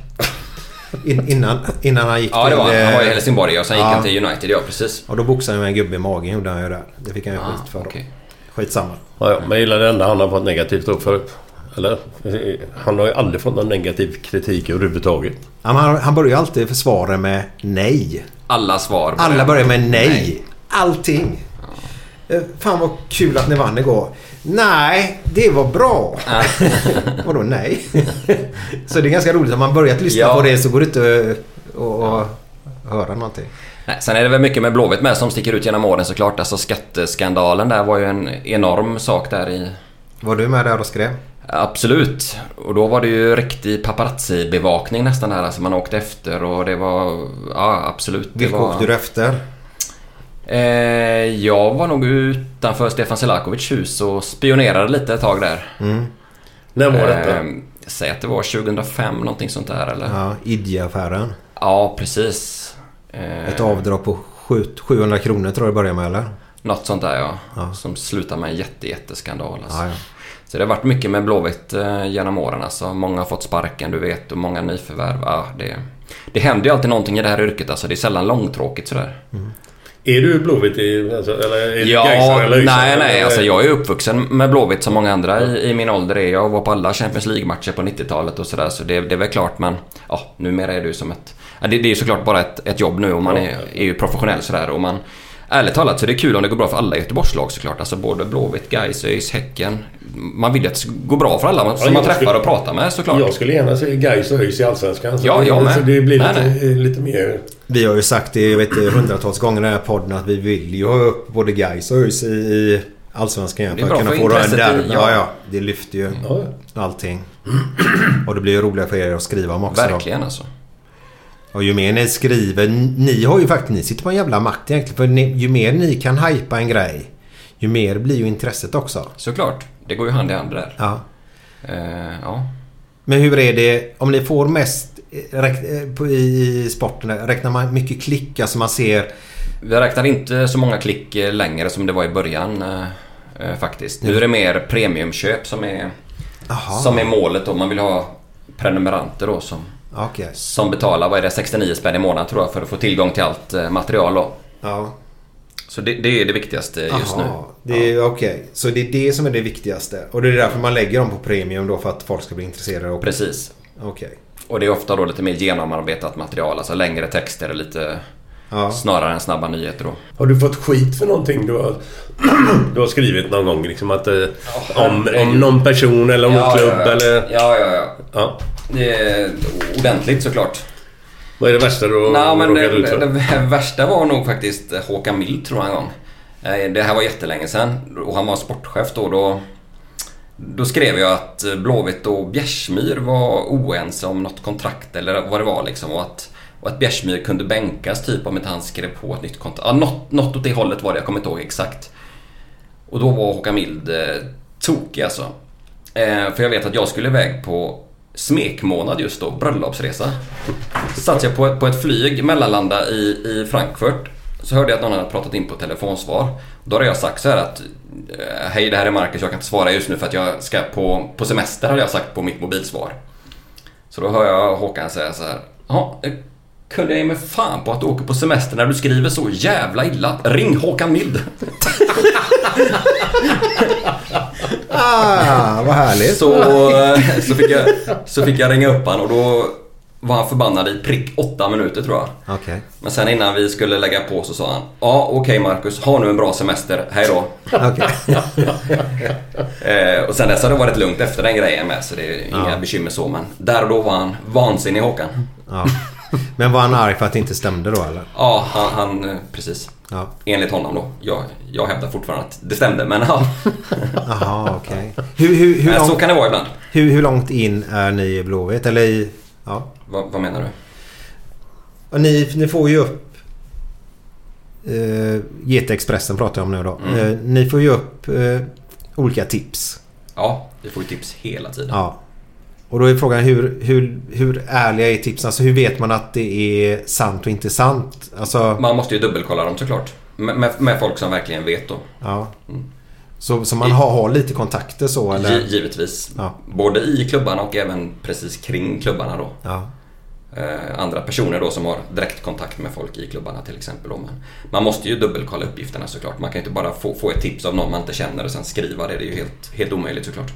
In, innan, innan han gick Ja, det var han. Han var i eh, Helsingborg och sen gick ja. han till United, ja precis. Och då boxade han med en gubbe i magen gjorde han ju där. Det fick han ju Ah, skit för. okej. Skitsamma. Ja, ja, men jag gillar det enda han har fått negativt upp förut. Eller? Han har ju aldrig fått någon negativ kritik överhuvudtaget. Ja, Han, han börjar ju alltid försvara med nej. Alla svar. Alla börjar med nej. Allting. Eh, Fan vad kul att ni vann igår. Nej, det var bra. Vadå nej? så det är ganska roligt om man börjat lyssna Ja. på det så går det inte att höra någonting. Nej, sen är det väl mycket med Blåvitt med som sticker ut genom åren såklart. Alltså skatteskandalen där var ju en enorm sak där i... Var du med där och skrev? Absolut. Och då var det ju riktig paparazzi-bevakning nästan där. Alltså man åkte efter och det var... Ja, absolut. Vilka var... åkte du efter? Eh, jag var nog utanför Stefan Selakovic hus och spionerade lite ett tag där. Mm. När var detta? Eh, säg att det var 2005, någonting sånt där eller? Ja, Idje-affären. Ja, precis. Eh, Ett avdrag på sju- 700 kronor tror jag det började med eller? Något sånt där ja. Ja. Som slutar med en jätte, jätteskandal. Alltså. Ja, ja. Så det har varit mycket med Blåvitt eh, genom åren. Alltså. Många har fått sparken, du vet, och många nyförvärv. Ja, det, det händer ju alltid någonting i det här yrket. Alltså. Det är sällan långtråkigt sådär. Är du Blåvitt i... Alltså, eller är du Ja, eller Ysare, nej, nej. eller? Alltså, jag är uppvuxen med Blåvitt som många andra i, i min ålder är. Jag var på alla Champions League-matcher på 90-talet och sådär. Så det, det är väl klart, men ja, numera är ju som ett... Det, det är såklart bara ett, ett jobb nu och man är, är ju professionell sådär. Och man, ärligt talat så är det kul om det går bra för alla Göteborgslag såklart. Alltså både Blåvitt, Gais, ÖIS, Häcken. Man vill ju att det ska gå bra för alla som jag man träffar skulle- och pratar med såklart. Jag skulle gärna se Gais och ÖIS i Allsvenskan. Så Ja, det, jag med. Så det blir Nej, lite, lite mer... Vi har ju sagt det jag vet, hundratals gånger i den här podden att vi vill ju ha upp både Gais och ÖIS i, i Allsvenskan igen. Det är För att bra kunna för få den intresset där. Ja, ja. ja. Det lyfter ju Ja, allting. Och det blir ju roligare för er att skriva om också. Då. Verkligen alltså. Och ju mer ni skriver. Ni har ju faktiskt... Ni sitter på en jävla makt egentligen. För ni, ju mer ni kan hypa en grej. Ju mer blir ju intresset också. Såklart. Det går ju hand i hand där. Ja. Eh, ja. Men hur är det om ni får mest eh, eh, i, sporten? Räknar man mycket klick? Alltså man ser... Vi räknar inte så många klick längre som det var i början eh, faktiskt. Nu är det mer premiumköp som är, Aha. som är målet och man vill ha prenumeranter då som, Okej. som betalar, vad är det, 69 spänn i månaden tror jag för att få tillgång till allt eh, material då. Ja. Så det, det är det viktigaste just nu. Aha, det är okej. Så det är det som är det viktigaste. Och det är därför man lägger dem på premium då för att folk ska bli intresserade. Och... Precis. Okej. Och det är ofta då lite mer genomarbetat material, alltså längre texter lite Ja. snarare än snabba nyheter då. Har du fått skit för någonting du har, du har skrivit någon gång? Liksom att, eh, om, om någon person eller om någon klubb ja, ja. eller... Ja, ja, ja. Ja. Det är ordentligt såklart. Vad är det värsta du har Nej, men råkat det, ut för? det värsta var nog faktiskt Håkan Mild tror jag en gång. Eh, Det här var jättelänge sedan och han var sportchef då. Då, då skrev jag att Blåvitt och Bjärsmyr var oense om något kontrakt eller vad det var liksom. Och att, och att Bjärsmyr kunde bänkas typ om inte han skrev på ett nytt kontrakt. Ja, något, något åt det hållet var det, jag kommer inte ihåg exakt. Och då var Håkan Mild eh, tokig alltså. Eh, för jag vet att jag skulle iväg på smekmånad just då, bröllopsresa. Satt jag på ett, på ett flyg, mellanlanda i, i Frankfurt. Så hörde jag att någon hade pratat in på telefonsvar. Då hade jag sagt så här att eh, Hej det här är Marcus, jag kan inte svara just nu för att jag ska på, på semester hade jag sagt på mitt mobilsvar. Så då hör jag Håkan säga så här. Ja, kunde jag ge mig fan på att du åker på semester när du skriver så jävla illa. Ring Håkan Mild. Ah, vad härligt. Så, eh, så, fick jag, så fick jag ringa upp han och då var han förbannad i prick åtta minuter tror jag. Okej. Men sen innan vi skulle lägga på så sa han Ja okej Marcus, ha nu en bra semester, hej då. Okej. Eh, och sen dess har det varit lugnt efter den grejen med så det är inga Ja. bekymmer så men där och då var han vansinnig Håkan. Ja. Men var han arg för att det inte stämde då eller? Ja, han, han eh, precis. Ja. Enligt honom då. Jag, jag hävdar fortfarande att det stämde men ja. Jaha, okej. Hur, hur, så kan det vara ibland. hur, hur långt in är ni i Blåvitt? Eller i... Ja. Vad, vad menar du? Och ni, ni får ju upp... Uh, GT-Expressen pratar jag om nu då. Mm. Eh, ni får ju upp eh, olika tips. Ja, vi får ju tips hela tiden. Ja. Och då är frågan hur, hur, hur ärliga är tipsen? Alltså hur vet man att det är sant och inte sant? Alltså... Man måste ju dubbelkolla dem såklart. Med, med, folk som verkligen vet då. Ja. Så, så man har, har lite kontakter så eller? Gi- givetvis. Ja. Både i klubbarna och även precis kring klubbarna då. Ja. Eh, andra personer då som har direktkontakt med folk i klubbarna till exempel. Men man måste ju dubbelkolla uppgifterna såklart. Man kan inte bara få, få ett tips av någon man inte känner och sen skriva det. Det är ju helt, helt omöjligt såklart.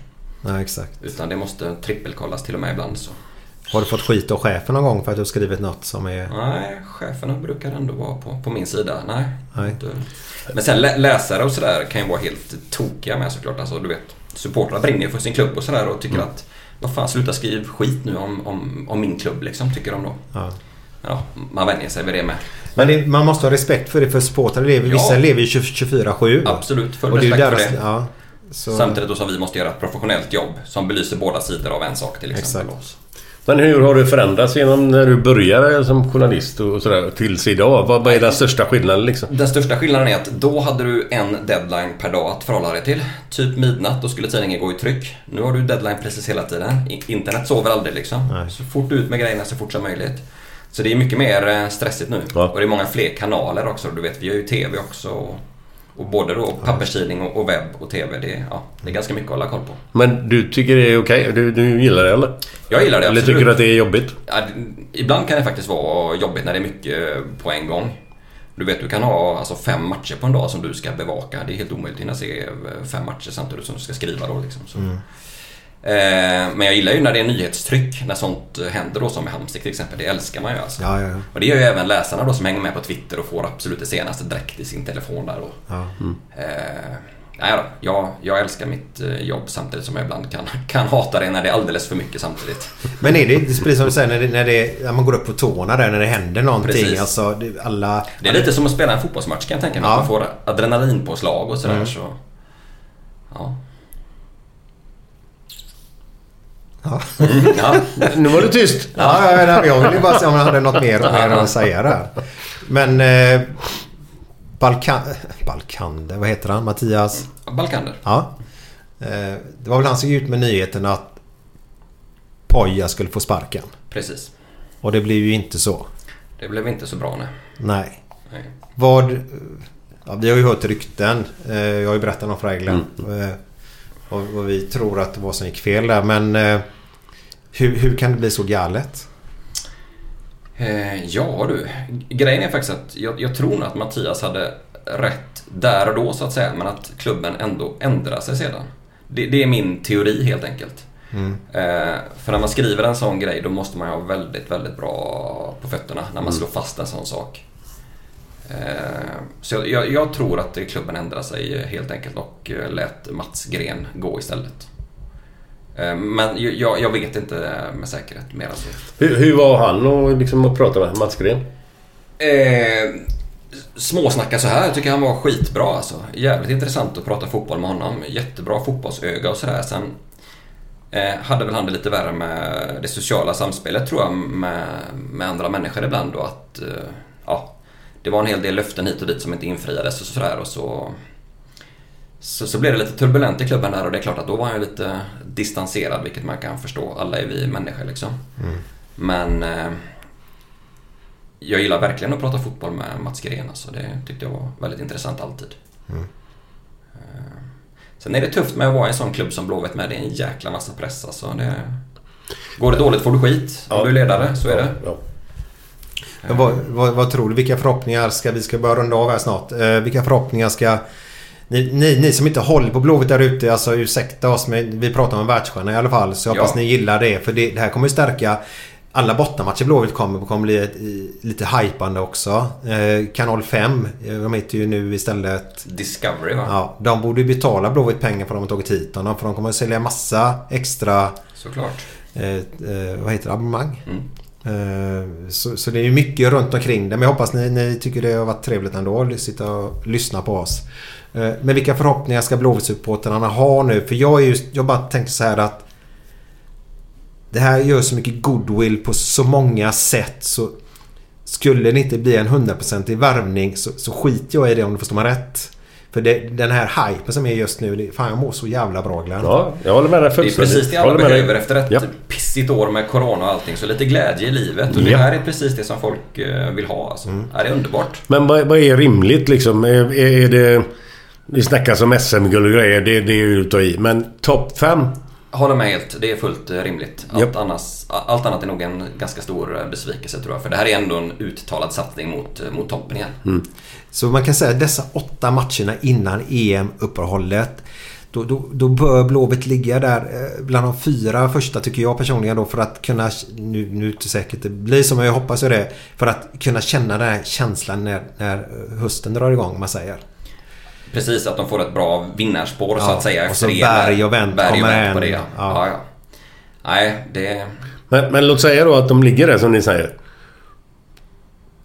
Ja, exakt. Utan det måste trippelkollas till och med ibland. Så. Har du fått skit av chefen någon gång för att du har skrivit något som är... Nej, cheferna brukar ändå vara på, på min sida. Nej. Nej. Men sen lä- läsare och sådär kan ju vara helt tokiga med såklart. Alltså, du vet, supportrar brinner ju för sin klubb och sådär och tycker att vad fan sluta skriv skit nu om, om, om min klubb liksom, tycker de då. Ja. Ja, man vänjer sig vid det med. Men det, man måste ha respekt för det för supportrar lever, vissa Ja. lever ju 24-7. Absolut, full Och det respekt för det. ja, så, Samtidigt som vi måste göra ett professionellt jobb som belyser båda sidor av en sak till exempel. Exakt. Men hur har du förändrats genom när du började som journalist och sådär tills idag? Vad, är den största skillnaden liksom? Den största skillnaden är att då hade du en deadline per dag att förhålla dig till. Typ midnatt, då skulle tidningen gå i tryck. Nu har du deadline precis hela tiden. Internet sover aldrig liksom. Nej. Så fort ut med grejerna så fort som möjligt. Så det är mycket mer eh, stressigt nu. Ja. Och det är många fler kanaler också. Du vet, vi har ju TV också. Och, både då papperstidning och, och webb och TV. Det, ja, det är ganska mycket att hålla koll på. Men du tycker det är okej? Du, du gillar det eller? Jag gillar det Eller absolut. tycker du att det är jobbigt? Ja, ibland kan det faktiskt vara jobbigt när det är mycket på en gång. Du vet, du kan ha alltså, fem matcher på en dag som du ska bevaka. Det är helt omöjligt att hinna se eh, fem matcher samtidigt som du ska skriva då. Liksom. Så. Eh, men jag gillar ju när det är nyhetstryck, när sånt eh, händer då som i Halmstad till exempel. Det älskar man ju alltså. Ja, ja, ja. Och det gör ju även läsarna då som hänger med på Twitter och får absolut det senaste direkt i sin telefon där då. Ja. Eh, nej då, jag, jag älskar mitt eh, jobb samtidigt som jag ibland kan, kan hata det när det är alldeles för mycket samtidigt. Men är det, är precis som du säger, när, det, när, det, när man går upp på tårna där, när det händer någonting. Precis. Alltså, det, alla... Det är lite som att spela en fotbollsmatch kan jag tänka mig. Ja. Att man får adrenalinpåslag och sådär. Mm. Så, ja. Ja. ja. Nu var du tyst. Ja, ja, ja, jag ville ju bara se om jag hade något mer, mer att säga där. Men... Eh, Balkan... Balkander, vad heter han? Mattias? Balkander. Ja. Eh, det var väl han som gick ut med nyheten att Poja skulle få sparken. Precis. Och det blev ju inte så. Det blev inte så bra nej. Nej. nej. Vad... Ja, vi har ju hört rykten. Eh, Jag har ju berättat om Freglen. Eh, Och, och vi tror att det var som gick fel där. Men eh, hur, hur kan det bli så galet? Eh, ja du, grejen är faktiskt att jag, jag tror nog att Mattias hade rätt där och då så att säga. Men att klubben ändå ändrade sig sedan. Det, det är min teori helt enkelt. Mm. Eh, för när man skriver en sån grej då måste man ha väldigt, väldigt bra på fötterna när man slår fast en sån sak. Eh, så jag, jag, jag tror att klubben ändrade sig helt enkelt och eh, lät Mats Gren gå istället. Eh, men jag, jag vet inte med säkerhet mer än så. Hur, hur var han och liksom att prata med Mats Gren? Eh, småsnacka så här. Jag tycker han var skitbra alltså. Jävligt intressant att prata fotboll med honom. Jättebra fotbollsöga och sådär. Sen eh, hade väl han det lite värre med det sociala samspelet tror jag med, med andra människor ibland då att eh, ja, det var en hel del löften hit och dit som inte infriades och sådär och så så, så blev det lite turbulent i klubben där och det är klart att då var han ju lite distanserad vilket man kan förstå. Alla är vi människor liksom. Men eh, jag gillar verkligen att prata fotboll med Mats Gren. Alltså. Det tyckte jag var väldigt intressant alltid. Mm. Eh, Sen är det tufft med att vara i en sån klubb som Blåvitt med. Det är en jäkla massa press. Alltså. Det... Går det dåligt får du skit. Om Ja. du är ledare, så är det. Ja. Men vad, vad, vad tror du? Vilka förhoppningar ska... Vi ska börja runda av här snart. Eh, vilka förhoppningar ska... Ni, ni, ni som inte håller på Blåvitt där ute, alltså ursäkta oss men vi pratar om en världsstjärna i alla fall. Så jag hoppas Ja. ni gillar det. För det, det här kommer ju stärka... Alla bortamatcher Blåvitt kommer, kommer bli ett, lite hypande också. Eh, Kanal 5, eh, de heter ju nu istället... Discovery va? Ja, de borde ju betala Blåvitt pengar för att de har tagit hit honom. För de kommer att sälja massa extra... Såklart. Eh, eh, vad heter det? Abonnemang. Mm. Eh, Så, så det är ju mycket runt omkring det. Men jag hoppas ni, ni tycker det har varit trevligt ändå att sitta och lyssna på oss. Eh, Men vilka förhoppningar ska Blåvitt-supportrarna ha nu? För jag, är just, jag bara tänker så här att det här gör så mycket goodwill på så många sätt. Så skulle det inte bli en hundraprocentig värvning så, så skiter jag i det om du förstår mig rätt. För det, den här hypen som är just nu. Det, fan jag mår så jävla bra Glenn. Ja, jag håller med dig Det är fullständigt. precis det Jag alla behöver efter ett Ja. pissigt år med Corona och allting. Så lite glädje i livet. Och det Ja. här är precis det som folk eh, vill ha. Alltså. Mm. Det är underbart. Men vad, vad är rimligt liksom? Är, är, är det... Det snackas om SM-guld och grejer. Det, det är ju att ta i. Men topp fem? Håller med helt. Det är fullt eh, rimligt. Allt, annars, allt annat är nog en ganska stor eh, besvikelse tror jag. För det här är ändå en uttalad satsning mot, eh, mot toppen igen. Mm. Så man kan säga att dessa åtta matcherna innan EM-uppehållet då, då, då bör Blåvitt ligga där bland de fyra första tycker jag personligen då för att kunna... Nu, nu är det inte säkert det blir som jag hoppas är det. För att kunna känna den här känslan när, när hösten drar igång man säger. Precis, att de får ett bra vinnarspår så Ja, att säga. och så Berg och Wendt Berg och Wendt på det ja. Ja. Ja. Nej, det... Men, men låt säga då att de ligger där som ni säger.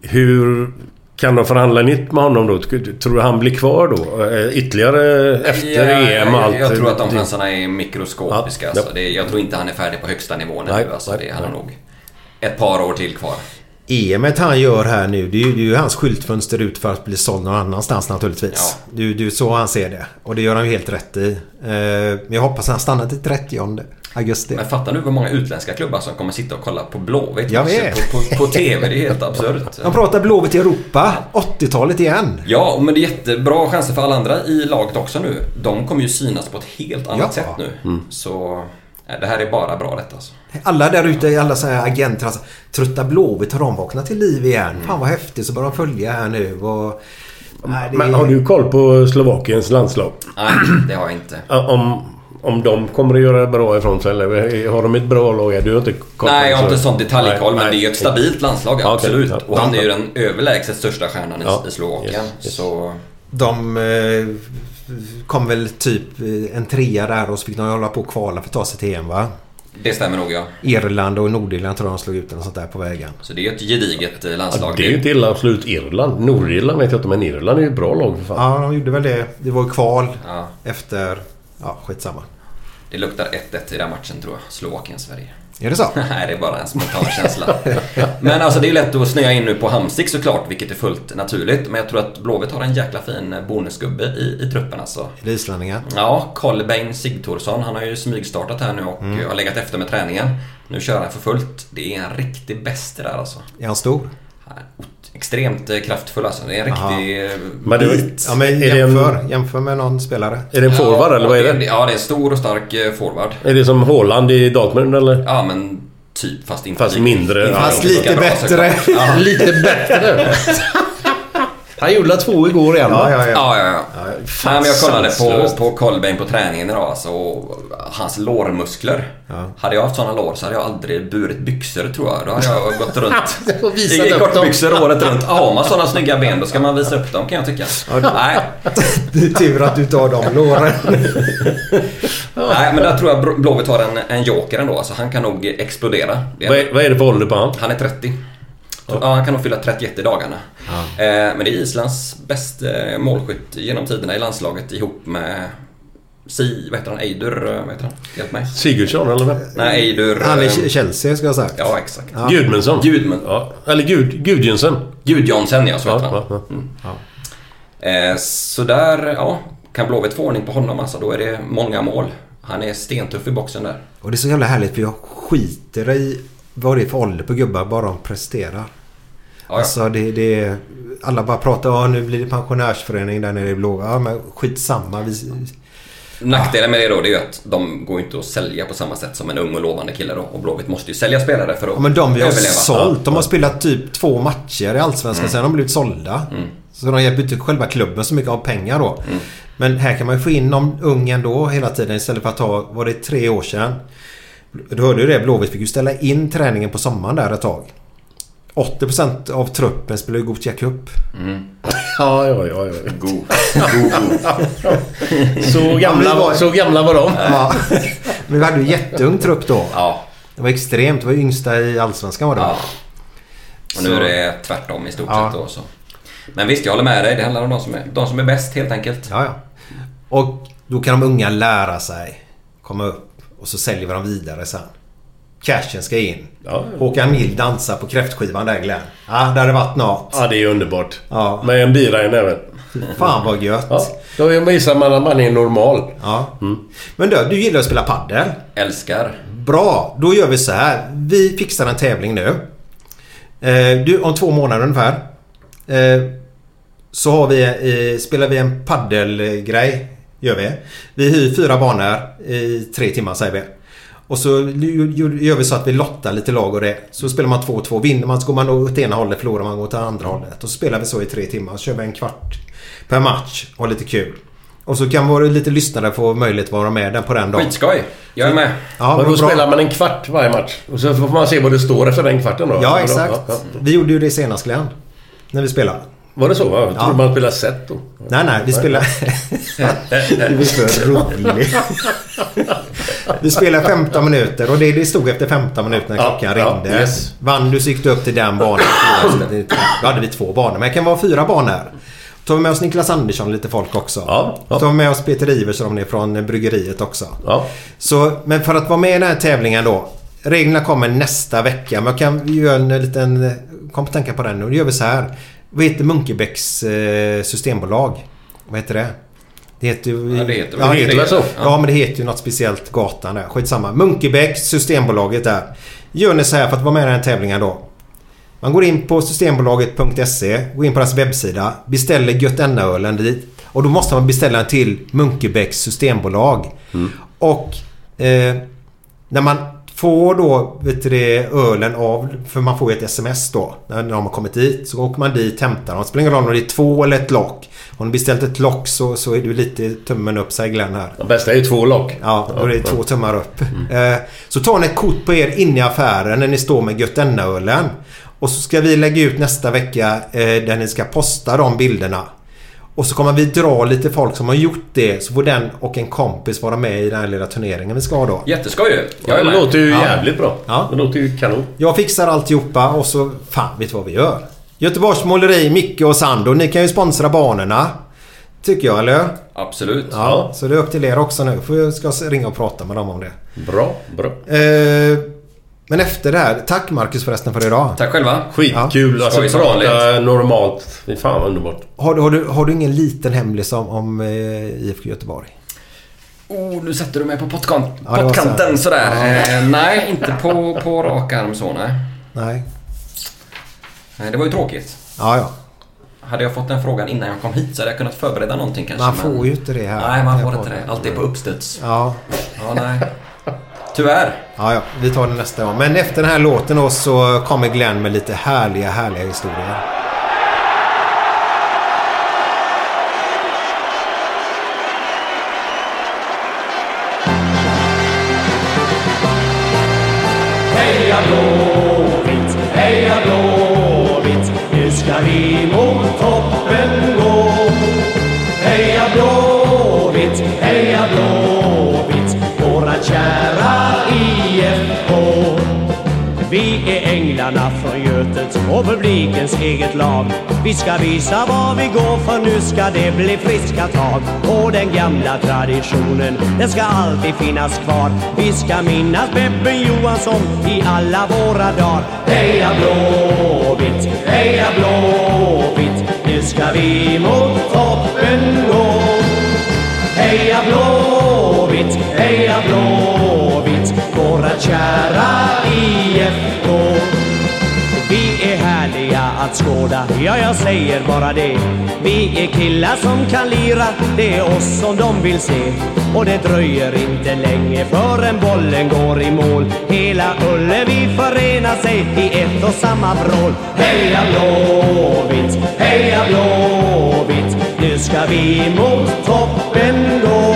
Hur kan de förhandla nytt med honom då? Tror du han blir kvar då? Eh, Ytterligare efter EM och allt? Jag tror att de chanserna är mikroskopiska. Ja, Alltså. Det, jag tror inte han är färdig på högsta nivån Nej, nu. Alltså. nej, Det, han har nog ett par år till kvar. EMet han gör här nu det är ju, det är ju hans skyltfönster ut för att bli såld någon annanstans naturligtvis. Ja. Det är det är så han ser det. Och det gör han ju helt rätt i. Eh, Men jag hoppas han stannar till 30 augusti. Men fattar nu hur många utländska klubbar som kommer sitta och kolla på Blåvitt Jag vet. på, på, på TV. Det är helt absurt. Han pratar Blåvitt i Europa. 80-talet igen. Ja, men det är jättebra chanser för alla andra i laget också nu. De kommer ju synas på ett helt annat Ja. sätt nu. Så nej, det här är bara bra detta alltså. Alla där ute, alla sådana här agenter. Alltså, trötta Blåvitt, har de vaknat till liv igen? Mm. Fan vad häftigt. Så börjar de följa här nu. Och, nej, det Men har du koll på Slovakiens landslag? Nej, det har jag inte. Om, om de kommer att göra bra ifrån sig eller har de ett bra lag? Du har inte koll Nej, jag har så- inte sån detaljkoll, Nej, men det är ju ett stabilt landslag, absolut. Ja. Och han är ju den överlägset största stjärnan i, Ja. i Slovakien. Yes, yes. Så De eh, kom väl typ eh, en trea där och så fick de hålla på och kvala för att ta sig till EM va? det stämmer nog ja. Irland och Nordirland tror jag de slog ut eller sånt där på vägen. Så det är ju ett gediget eh, Ja, landslag. det är ju inte illa att slå ut Irland. Nordirland vet jag inte men Irland är ju ett bra lag för fan. Ja, de gjorde väl det. Det var ju kval Ja. efter... Ja, skitsamma. Det luktar 1-1 i den matchen tror jag. Slovakien-Sverige. Är det så? Nej, det är bara en spontan känsla. Men alltså det är ju lätt att snöa in nu på Hamsik såklart, vilket är fullt naturligt. Men jag tror att Blåvitt har en jäkla fin bonusgubbe i, i truppen alltså. Är det islänningar? Ja, Kolbeinn Sigthorsson. Han har ju smygstartat här nu och Mm. har legat efter med träningen. Nu kör han för fullt. Det är en riktig bäst där alltså. Är han stor? Extremt eh, kraftfull alltså. Det är en Aha. riktig eh, Men det- bit. Ja, men Är det en- jämför. Jämför med någon spelare. Är det en forward eller vad är det? Ja, det är en stor och stark eh, forward. Är det som Haaland i Dortmund eller? Ja, men typ. Fast inte Fast mindre. Fast lika lite bra, bättre. Ja. Lite bättre. Han gjorde två igår igen Ja, va? ja, ja. Ja, ja, ja. Nej, men jag kollade på, på Kolbeinn på träningen idag alltså, och hans lårmuskler. Hade jag haft sådana lår så hade jag aldrig burit byxor tror jag. Då hade jag gått runt i dem. kortbyxor året runt. Har man sådana snygga ben då ska man visa upp dem kan jag tycka. Nej, Det är tur att du tar de låren. nej, men där tror jag Blå- Blåvitt har en, en joker ändå. Alltså, han kan nog explodera. Det är- Vad är, vad är det för ålder på han? Han är 30. Ja, han kan nog fylla 31 i dagarna. Eh, men det är Islands bästa målskytt genom tiderna i landslaget ihop med Si, vad heter han? Eidur, eh, vad heter han? Hjälp mig. Sigurdsson eller vem? Nej, Eidur... Han eh, är Chelsea ska jag ha sagt. Ja, exakt. Gudmundsson? Gudmund. Ja. Eller Gud, Gudjonsen? Gudjonsen, ja. Så Ja, heter han. ja, ja. Eh, så där, ja. Kan Blåvitt få ordning på honom alltså, då är det många mål. Han är stentuff i boxen där. Och det är så jävla härligt för jag skiter i vad det är för ålder på gubbar bara de presterar. Ja, ja. Alltså det, det är... Alla bara pratar om nu blir det pensionärsförening där nere i blå. Ja men skitsamma. Vi, Nackdelen med det då, det är ju att de går inte att sälja på samma sätt som en ung och lovande kille då. Och Blåvitt måste ju sälja spelare för att ja men de vi har överleva. sålt. De har spelat typ två matcher i Allsvenskan. Sen har de blivit sålda. Så de hjälper inte själva klubben så mycket av pengar då. Men här kan man ju få in någon ung ändå hela tiden istället för att ta, var det tre år sedan? Du hörde ju det, Blåvitt fick ju ställa in träningen på sommaren där ett tag. 80% av truppen spelar ju Gothia Cup. Ja, ja, ja. ja. God. Så, gamla, var, så gamla var de. Ja. Men vi hade ju jätteung trupp då. Ja. Det var extremt. Det var yngsta i Allsvenskan var det. ja. Och nu är det tvärtom i stort Ja. sett då. Så. Men visst, jag håller med dig. Det handlar om de som är, de som är bäst helt enkelt. Ja, ja. Och då kan de unga lära sig. Komma upp. Och så säljer vi dem vidare sen. Cashen ska in. Ja. Håkan Mild dansar på kräftskivan där Glenn. Ja, det hade varit något. Ja, det är underbart. Ja. Med en bira i näven. Fan vad gött. Ja. Då visar man att man är normal. Ja. Men du, du gillar att spela paddel. Älskar. Bra, då gör vi så här. Vi fixar en tävling nu. Eh, du, om två månader ungefär. Eh, så har vi, eh, spelar vi en paddelgrej. Gör vi. Vi hyr fyra banor i tre timmar säger vi. Och så gör vi så att vi lottar lite lag och det. Så spelar man två och två. Vinner man så går man åt ena hållet, förlorar man går åt andra hållet. Och så spelar vi så i tre timmar. Så kör vi en kvart per match och har lite kul. Och så kan våra lite lyssnare få möjlighet att vara med den på den dagen. Skitskoj. Jag är med. Ja, Men då bra. spelar man en kvart varje match. Och så får man se vad det står efter den kvarten då. Ja, Ja, exakt. ja. Vi gjorde ju det senast Glenn. När vi spelade. Var det så? Jag trodde Ja. man spelade set då. Nej, nej, vi spelar... det blir för roligt. vi spelar 15 minuter och det, det stod efter 15 minuter när Ja, klockan ja, ringde. yes. Vann du så gick du upp till den banan. Då hade vi två banor, men det kan vara fyra banor. Tar vi med oss Niklas Andersson och lite folk också. Ja, ja. Tar vi med oss Peter Iversson är från bryggeriet också. Ja. Så, men för att vara med i den här tävlingen då. Reglerna kommer nästa vecka. Men jag kan göra en liten... Kom att tänka på den nu. Då gör vi så här. Vad heter Munkebäcks eh, systembolag? Vad heter det? Det heter ju... Ja, det heter ja, det. heter väl så? Ja, men det heter ju något speciellt gatan där. Skitsamma. Munkebäcks Systembolaget där. Gör ni så här för att vara med i den här tävlingen då. Man går in på systembolaget.se, går in på deras webbsida, beställer Götena-ölen dit. Och då måste man beställa den till Munkebäcks systembolag. Och eh, när man får då vet du, det, ölen av, för man får ju ett sms då när de har kommit dit. Så åker man dit, hämtar dem. Spelar ingen roll om det är två eller ett lock. Om du beställt ett lock så, så är du lite tummen upp säger Glenn här. Det bästa är ju två lock. Ja, då är det två tummar upp. Eh, Så tar ni ett kort på er inne i affären när ni står med Götena-ölen. Och så ska vi lägga ut nästa vecka eh, där ni ska posta de bilderna. Och så kommer vi dra lite folk som har gjort det. Så får den och en kompis vara med i den här lilla turneringen vi ska ha då. Jätteskoj ju. Jag Det är med. låter ju Ja. jävligt bra. Ja. Det låter ju kanon. Jag fixar alltihopa och så... Fan, vet du vad vi gör? Göteborgs Måleri, Micke och Sando. Ni kan ju sponsra banorna. Tycker jag, eller? Absolut. Ja. Så det är upp till er också nu. För jag ska ringa och prata med dem om det. Bra, bra. Eh, men efter det här. Tack Marcus förresten för idag. Tack själva. Skitkul. Alltså Skoj som prata normalt. Fy fan vad underbart. Har, du- har, du, har du ingen liten hemlis om, om eh, IFK Göteborg? Oh, nu sätter du mig på pottkant, Ja, så pottkanten här. sådär. Eh, nej, inte på, på rak arm så nej. Nej. Nej, Det var ju tråkigt. Ja, ja. Hade jag fått den frågan innan jag kom hit så hade jag kunnat förbereda någonting kanske. Man men- får ju inte det här. Nej, man får på inte det. Allt är på uppstuds. Ja. Ja, nej. Tyvärr. ja, ja. Vi tar det nästa gång. Men efter den här låten då så kommer Glenn med lite härliga, härliga historier. Från och publikens eget lag. Vi ska visa vad vi går för nu ska det bli friska tag. Och den gamla traditionen, den ska alltid finnas kvar. Vi ska minnas Bebbe Johansson i alla våra dagar. Heja Blåvitt, heja Blåvitt, nu ska vi mot toppen gå. Heja Blåvitt, att skåda, ja jag säger bara det. Vi är killar som kan lira, det är oss som de vill se. Och det dröjer inte länge förrän bollen går i mål. Hela Ullevi förenar sig i ett och samma vrål. Heja Blåvitt, heja Blåvitt, nu ska vi mot toppen gå.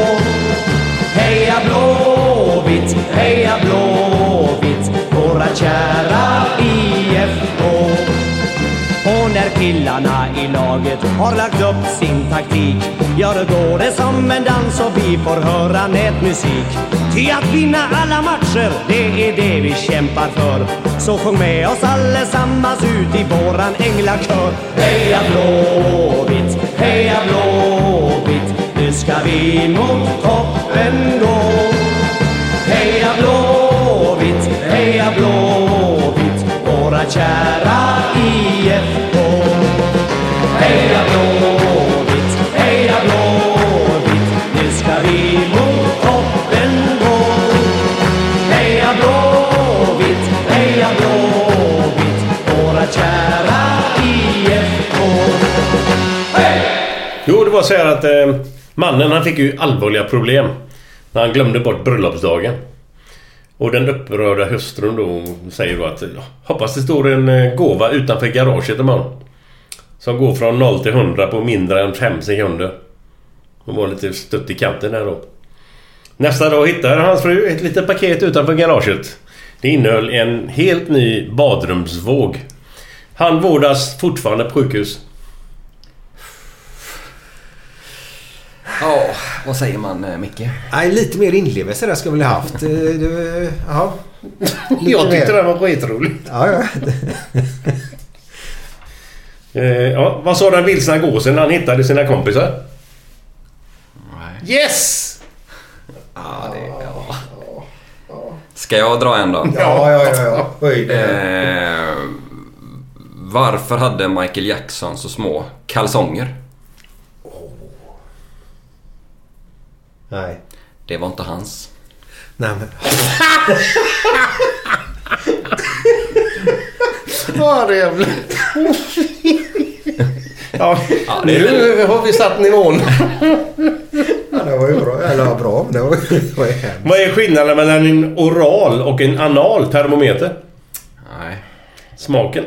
Heja Blåvitt, heja Blåvitt, våra kära killarna i laget har lagt upp sin taktik. Ja, då går det som en dans och vi får höra nätmusik. Ty att vinna alla matcher, det är det vi kämpar för. Så sjung med oss allesammans ut i våran änglakör. Heja Blåvitt, heja Blåvitt Nu ska vi mot toppen gå. Heja Blåvitt, heja Blåvitt Våra kära IFK säga att eh, mannen han fick ju allvarliga problem. När han glömde bort bröllopsdagen. Och den upprörda hustrun då säger då att hoppas det står en eh, gåva utanför garaget imorgon. Som går från 0 till 100 på mindre än 5 sekunder. Hon var lite stött i kanten där då. Nästa dag hittar hans fru ett litet paket utanför garaget. Det innehöll en helt ny badrumsvåg. Han vårdas fortfarande på sjukhus. Ja, vad säger man eh, Micke? Nej, lite mer inlevelse där skulle jag vilja haft. Eh, Du, ja. Jag tyckte mer. den var skitrolig. Ja, ja. Eh, ja, vad sa den vilsna gåsen när han hittade sina kompisar? Yes! Ja, det, ja. Ska jag dra en då? Ja, ja, ja. ja. Oj, det- Eh, varför hade Michael Jackson så små kalsonger? Nej. Det var inte hans. Nej, men... Det jävlar. Ja, Ja, det är nu har vi satt nivån. Ja, det var ju bra. Eller bra, det var, det var ju hemskt. Vad är skillnaden mellan en oral och en anal termometer? Nej. Smaken.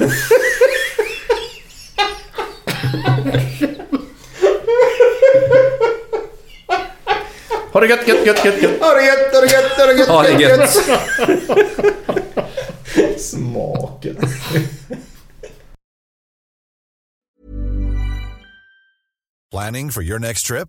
Ha det gött, gött, gött, gött, gött. Ha det gött, ha det gött, ha det gött, Ha det gött. Smaken. Planning for your next trip?